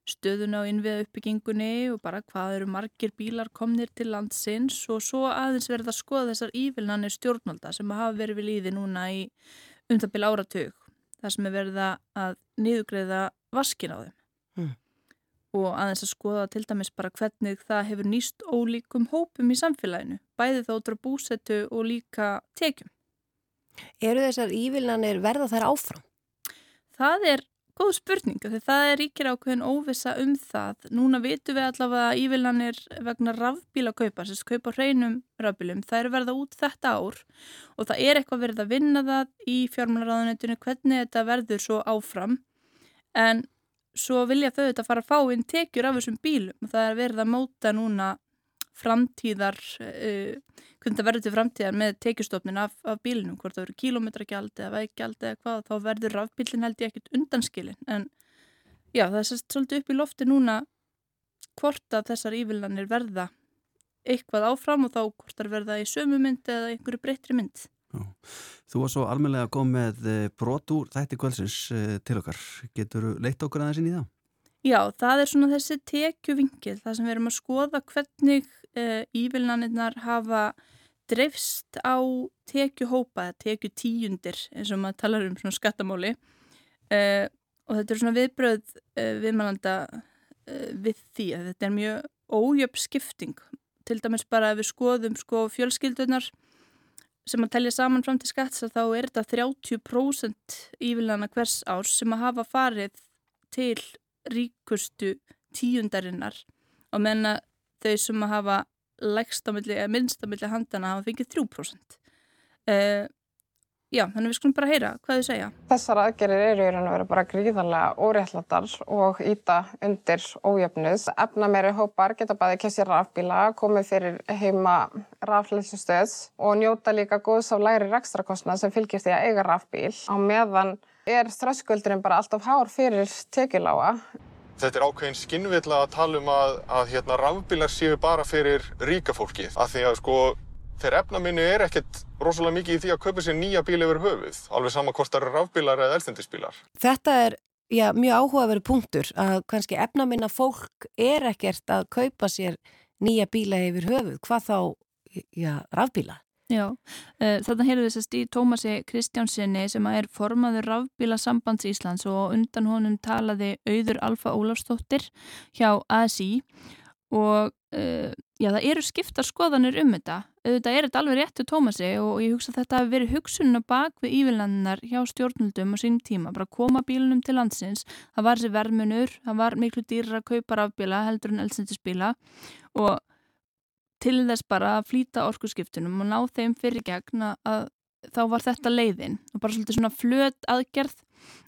stöðuna á innviða uppbyggingunni og bara hvað eru margir bílar komnir til landsins og svo aðeins verið að skoða þessar ívilnanir stjórnvalda sem hafa verið við líði núna í umtabil áratug. Það sem er verið að niðugreiða vaskin á þeim Mm. Og aðeins að skoða til dæmis bara hvernig það hefur nýst ólíkum hópum í samfélaginu, bæði þá út á búsetu og líka tekjum. Eru þessar ívilnanir verða þær áfram? Það er góð spurning, því það er ríkir ákveðin óvissa um það. Núna vitum við allavega að ívilnanir vegna rafbíla kaupa, sérst kaupa hreinum rafbílum, það eru verða út þetta ár og það er eitthvað verið að vinna það í fjármálaráðunetinu hvernig þetta verður svo áfram en svo vilja þau þetta fara að fá inn tekjur af þessum bílum. Og það er verið að móta núna framtíðar uh, hvernig það verður til framtíðar með tekjustofnin af, af bílinum, hvort það verður kílómetragjald eða veikgjald eða hvað, þá verður rafbílin held ég ekkert undanskilin en já, það er svolítið upp í lofti núna hvort að þessar ívillanir verða eitthvað áfram og þá hvort það verða í sömu mynd eða einhverju breytri mynd Þú var svo almenlega að koma með eh, brot úr þætti kvöldsins eh, til okkar. Getur þú leitt okkur aðeins inn í það? Já, það er svona þessi tekjuvingil, það sem við erum að skoða hvernig uh, ívilnaninnar hafa dreifst á tekjuhópa, tekjutíundir eins og maður talar um svona skattamáli uh, og þetta er svona viðbröð uh, viðmælanda við því að þetta er mjög ójöfn skipting, til dæmis bara ef við skoðum sko fjölskyldunar sem að telja saman fram til skatts þá er þetta 30% ívilnana hvers árs sem að hafa farið til ríkustu tíundarinnar og menna þau sem að hafa minnst á milli handana hafa fengið 3%. Uh, já, þannig við skulum bara heyra hvað þau segja. Þessar aðgerir eru í raun og veru bara gríðarlega óréttlatar og íta undir ójöfnuð. Efna meiri hópar geta bæði kessið rafbíla, komið fyrir heima raflýsistöð og njóta líka góðs af læri rekstrakostnað sem fylgir því að eiga rafbíl. Á meðan er þröskuldurinn bara alltaf hár fyrir tekiláa. Þetta er ákveðin skinnvilla að tala um að, að hérna, rafbílar séu bara fyrir ríka fólkið. Af því að sko, þeir efnaminni er ekkert rosalega mikið í því að kaupa sér nýja bíl yfir höfuð. Alveg sama hvort það eru rafbílar eða elstendisbílar. Þetta er já, mjög áhugaveru punktur að kannski efnaminna fólk er ekkert að kaupa sér nýja bíla yfir höfuð. Hvað þá, já, rafbíla? Já, uh, þarna heyrðu við sérst í Tómasi Kristjánsinni sem er formaður rafbíla sambands Íslands og undan honum talaði auður Alfa Ólafstóttir hjá ASI og uh, já, það eru skiptar skoðanir um þetta. Auðvitað er þetta alveg rétt til Tómasi og ég hugsa að þetta hafi verið hugsunna bak við ívillandinar hjá stjórnaldum á sínum tíma, bara koma bílunum til landsins. Það var þessi vermunur, það var miklu dýrar að kaupa rafbíla heldur en eldsendisbíla og til þess bara að flýta orkuskiptunum og ná þeim fyrir gegn að þá var þetta leiðin. Og bara svolítið svona flöt aðgerð.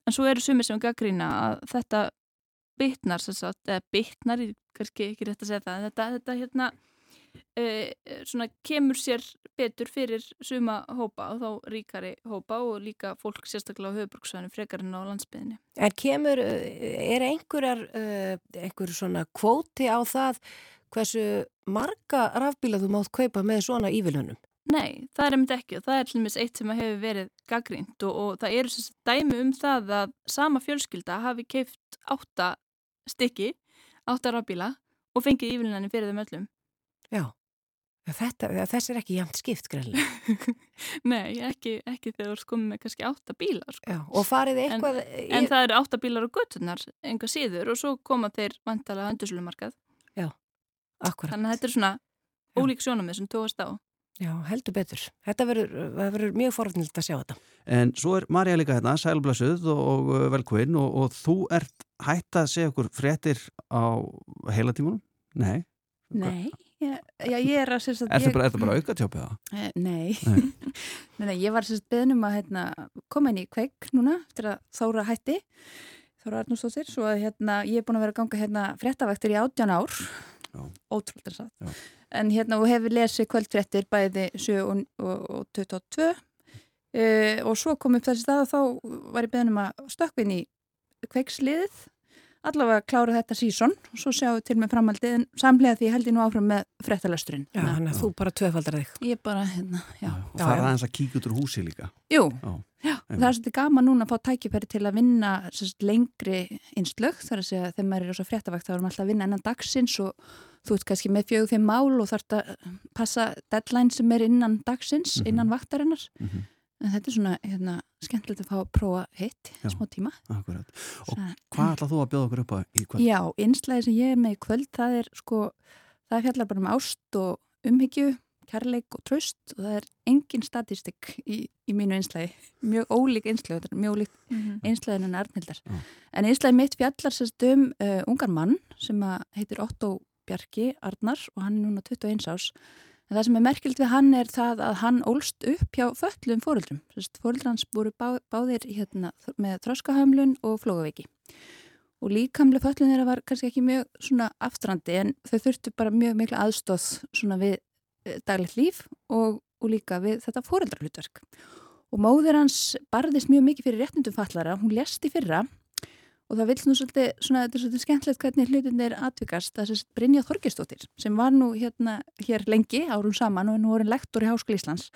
En svo eru sumir sem gaggrína að þetta bytnar sem sagt, eða bytnar, kannski ekki rétt að segja það, þetta, þetta hérna uh, svona kemur sér betur fyrir suma hópa og þá ríkari hópa og líka fólk sérstaklega á höfuborgsvæðinu frekarinn á landsbyðinni. En kemur, uh, er einhverjar, uh, einhver svona kvóti á það hversu marga rafbíla þú mátt kaupa með svona ívilunum? Nei, það er einmitt ekki og það er hljumis eitt sem hefur verið gaggrínt og, og það eru svo dæmi um það að sama fjölskylda hafi keift átta stykki, átta rafbíla og fengið ívillinni fyrir þeim öllum. Já, þetta, þess er ekki jæmt skipt greinlega. Nei, ekki, ekki þegar þú ert komið með kannski átta bílar. Sko. Já, og farið eitthvað... En, en það eru átta bílar á göttunar, enga síður og svo koma þeir vantalega öndurslumarkað. Já, akkurat. Þannig að þetta er svona ólík sjónamið sem tóast á. Já, heldur betur. Þetta verður mjög forðnilt að sjá þetta. En svo er Marja líka hérna, sælblössuð og uh, velkvinn og, og þú ert hætt að segja okkur fréttir á heila tímunum? Nei. Nei, já, já, ég er að að Er ég... bara, bara aukatjópið það? Eh, Nei. Nei. nei, nei, ég var sérst beðnum að hérna, koma inn í kveik núna eftir að Þóra hætti Þóra Arnústóttir, svo að hérna, ég er búin að vera að ganga hérna fréttavæktir í átján ár ótrúlega er það en hérna og hefur lesið kvöldfréttir bæði 7 og, og, og 22 uh, og svo kom upp þessi stað og þá var ég beðnum að stökkvinn í kveiksliðið allavega klára þetta sísón og svo sjáum við til með framhaldið en samlega því held ég nú áfram með fréttalasturinn Já, þannig að þú bara tvöfaldar þig. Ég bara, hérna, já. Og það er aðeins að kíkja út úr húsi líka. Jú, Já. já, það er svolítið gaman núna að fá tækifæri til að vinna sérst, lengri einslög, þar að segja þegar maður er á fréttavakt þá erum alltaf að vinna ennan dagsins og þú ert kannski með fjög fimm mál og þarf að passa deadline sem er innan dagsins, Mhm. innan vaktarinnar en þetta er svona hérna, skemmtilegt að fá að prófa hitt smá tíma Akkurat. Og Svona- hvað ætlað þú að bjóða okkur upp á í kvöld? Já, einslæði sem ég er með í kvöld það er sko, það fjallar bara um ást og umhyggju, kærleik og tröst og það er engin statistik í, í mínu einslæði, mjög ólík einslæði, þetta er mjög ólík Mhm. einslæðin en Arnhildar. En einslæði mitt fjallar sérst um uh, ungar mann sem að heitir Otto Bjarki Arnar og hann er núna 21 ás en það sem er merkilt við hann er það að hann ólst upp hjá föllum fóreldrum fóreldrar hans voru bá, báðir hérna, með þroskahömlun og flógaveiki og líkamlega föllun þeirra var kannski ekki mjög aftrandi en þau þurftu bara mjög mikla aðstóð við eh, daglegt líf og, og líka við þetta fóreldrarhlutverk og móðir hans barðist mjög mikið fyrir réttundum fallara, hún lest í fyrra og það vil nú svolítið, svona, þetta er svolítið skemmtilegt hvernig hlutinir atvikast, það er Brynja Þorgestóttir sem var nú hérna hér lengi árum saman og er nú orðin lektor í Háskóla Íslands.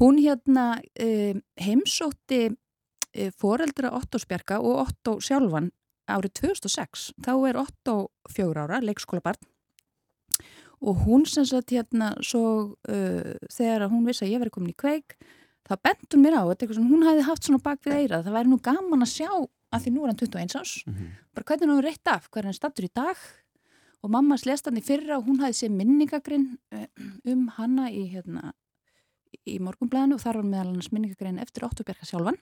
Hún hérna um, heimsótti um, foreldra Otto Spjarka og Otto sjálfan árið 2006. Þá er Otto fjögur ára, leikskólabarn og hún sem sagt hérna svo uh, þegar hún vissi að ég verið komin í kveik þá hún mér á þetta, hún hefði haft svona bak við eirað, það væri nú gaman að sjá að því nú er hann 21 árs. Bara hvernig hann reitt af, hver er hann stattur í dag? Og mamma slest hann í fyrra og hún hafði séð minningagrinn um hanna í, hérna, í morgunblæðinu og þar var meðal hans minningagrinn eftir Óttubjarka sjálfan.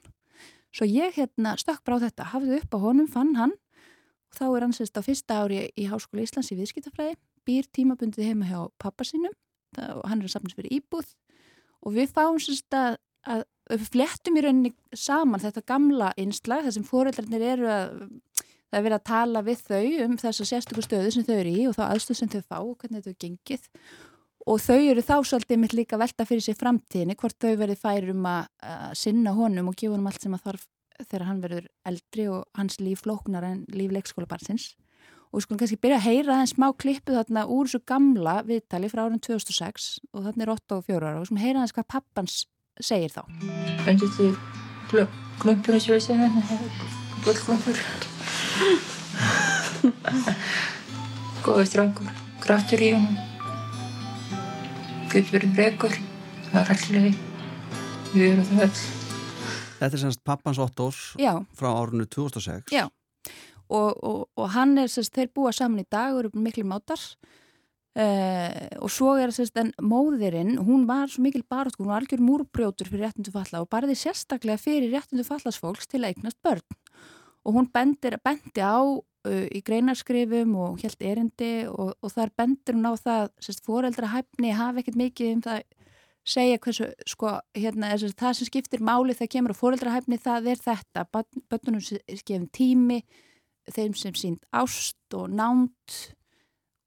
Svo ég hérna stökk bara á þetta, hafði upp á honum, fann hann og þá er hann sérst á fyrsta ári í Háskóla Íslands í viðskiptafræði býr tímabundið heima hjá pappa sínum það, og hann er að safnast fyrir íbúð og við fáum sérst að, að flettum í rauninni saman þetta gamla innslag þar sem fóreldarnir eru að það er verið að tala við þau um þessa sérstöku stöðu sem þau eru í og þá aðstöð sem þau fá og hvernig þau gengið. Og þau eru þá svolítið mitt líka að velta fyrir sig framtíðinni hvort þau verið færi um að, að sinna honum og gefa honum allt sem að þarf þegar hann verður eldri og hans líf flóknar en líf leikskólabarsins og við skulum kannski byrja að heyra þenn smá klippu þarna úr þessu gamla viðtali frá árun 2006 og þarna er 8 og 4 ára og við skulum heyra þess hvað pappans segir þá. Öndir til klumpur og sjösið Gullklumpur. Góður strangur. Kraftur í honum. Gullverið bregur Það er allir Við. Erum það öll. Þetta er semst pappans Ottos Já. frá árunni 2006. Já, og, og, og hann er, sérst, þeir búa saman í dag og eru miklu mátar Uh, og svo er þess að móðirinn, hún var svo mikil barátt, hún var algjör múrbrjótur fyrir réttundu falla og barði sérstaklega fyrir réttundu fallasfólks til að eignast börn. Og hún bendir, bendi á uh, í greinarskrifum og helt erindi og, og þar bendir hún á það sérst, foreldra hæfni hafa ekkert mikið um það segja hversu, sko, hérna, sérst, það sem skiptir máli þegar kemur á foreldra hæfni það er þetta, börnunum skefum tími, þeim sem sínd ást og nánt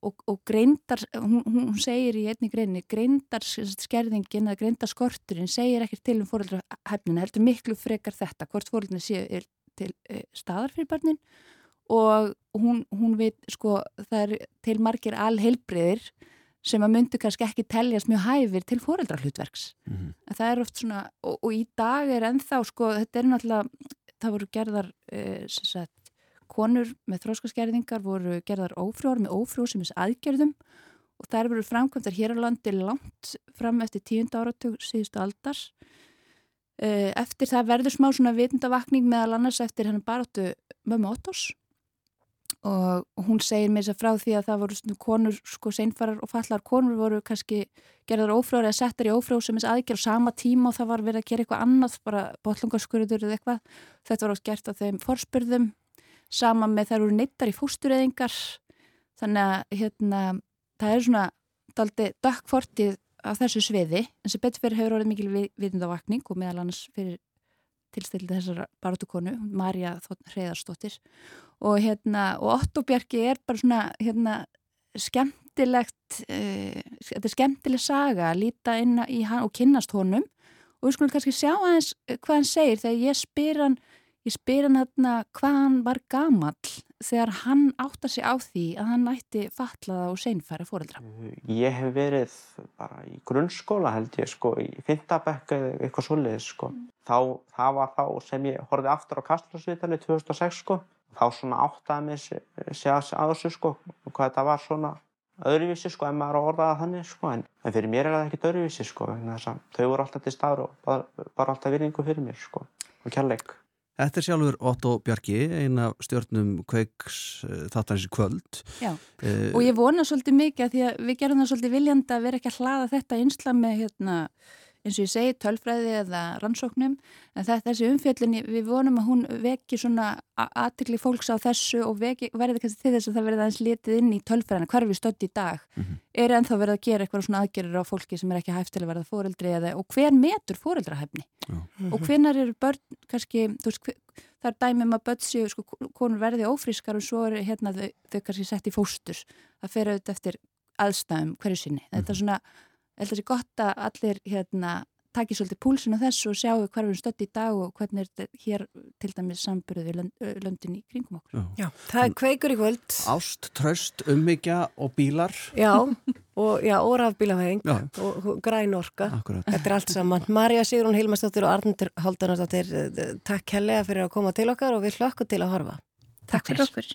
og, og greindar, hún, hún segir í einni greini, greindar skerðingin eða greindar skorturinn segir ekkert til um fóröldrahæfnina, heldur miklu frekar þetta, hvort fóröldina séu til e, staðar fyrir barnin og hún, hún veit, sko, það er til margir alheilbriðir sem að myndu kannski ekki teljast mjög hæfir til fóröldrahlutverks. Mm -hmm. Það er oft svona, og, og í dag er ennþá, sko, þetta er náttúrulega, það voru gerðar, e, sem sagt, konur með þróskaskerðingar voru gerðar ófrjóðar með ófrjóðsumis aðgerðum og þær voru framkvæmdar hér á landi langt fram eftir tíund áratug síðustu aldar. Eftir það verður smá svona vitundavakning meðal annars eftir hennar baróttu mömmu Ottos og hún segir mér þess að frá því að það voru konur, sko seinfarar og fallar konur voru kannski gerðar ófrjóðar eða settar í ófrjóðsumis aðgerð á sama tíma og það var verið að gera eitthvað annað, bara botlungarskurður eða eitthvað. Þetta var átt gert á þeim forspurðum sama með þær eru neittar í fóstureyðingar. Þannig að hérna, það er svona daldi dökkfortið af þessu sviði en sem betur fyrir hefur orðið mikil vitundavakning og meðal annars fyrir tilstildi þessar barátukonu, Marja Hreðarstóttir og hérna og Otto Bjarki er bara svona hérna skemmtilegt uh, þetta er skemmtileg saga að líta inn í hann og kynnast honum. Og við skulum kannski sjá aðeins hvað hann segir þegar ég spyr hann Ég spyr hann hérna hvað hann var gamall þegar hann átta sig á því að hann nætti fatlaða og seinfæri fóreldra. Ég hef verið bara í grunnskóla held ég sko, í fintabekk eða eitthvað svoleiðis sko. Þá, það var þá sem ég horfið aftur á Kastlásvitalið 2006 sko. Þá svona áttaði mig segja að þessu sko hvað þetta var svona öðruvísi sko en maður orðaði þannig sko en, en fyrir mér er það ekkert öðruvísi sko þau voru alltaf til staður og bara, bara alltaf virðingu fyrir mér sko og kærleik. Þetta er sjálfur Otto Bjarki, eina stjórnum kveiks uh, þáttanins í kvöld. Já, uh, og ég vona svolítið mikið að því að við gerum það svolítið viljandi að vera ekki að hlaða þetta einsla með hérna, eins og ég segi, tölfræði eða rannsóknum, en þetta, þessi umfjöllin, við vonum að hún veki svona aðtikli fólks á þessu og veki, verði kannski til þess að það verði aðeins litið inn í tölfræðina, hver við stöndi í dag, mm -hmm. er ennþá verið að gera eitthvað svona aðgerir á fólki sem er ekki hæft til að verða fóreldri eða, og hver metur fóreldrahæfni mm -hmm. og hvenar eru börn kannski, þú veist, það er dæmum að börn séu, sko, konur verði ófrískar og svo er hérna þau, þau kannski sett í fóstur, það fer auðvitað eftir aðstæðum hverju sinni, þetta er svona ég held að það sé gott að allir hérna, takir svolítið púlsun á þessu og sjáu hvað við stötti í dag og hvernig er þetta hér til dæmis samburðu við löndin í kringum okkur. Já, já það er kveikur í kvöld. Ást, tröst, umbyggja og bílar. Já, og, og rafbílafæðing og, og græn orka. Akkurat. Þetta er allt saman. Marja Sigrun Hilmarsdóttir og Arndur Haldanardóttir, takk hellega fyrir að koma til okkar og við hlökkum til að horfa. Takk, takk fyrir okkur.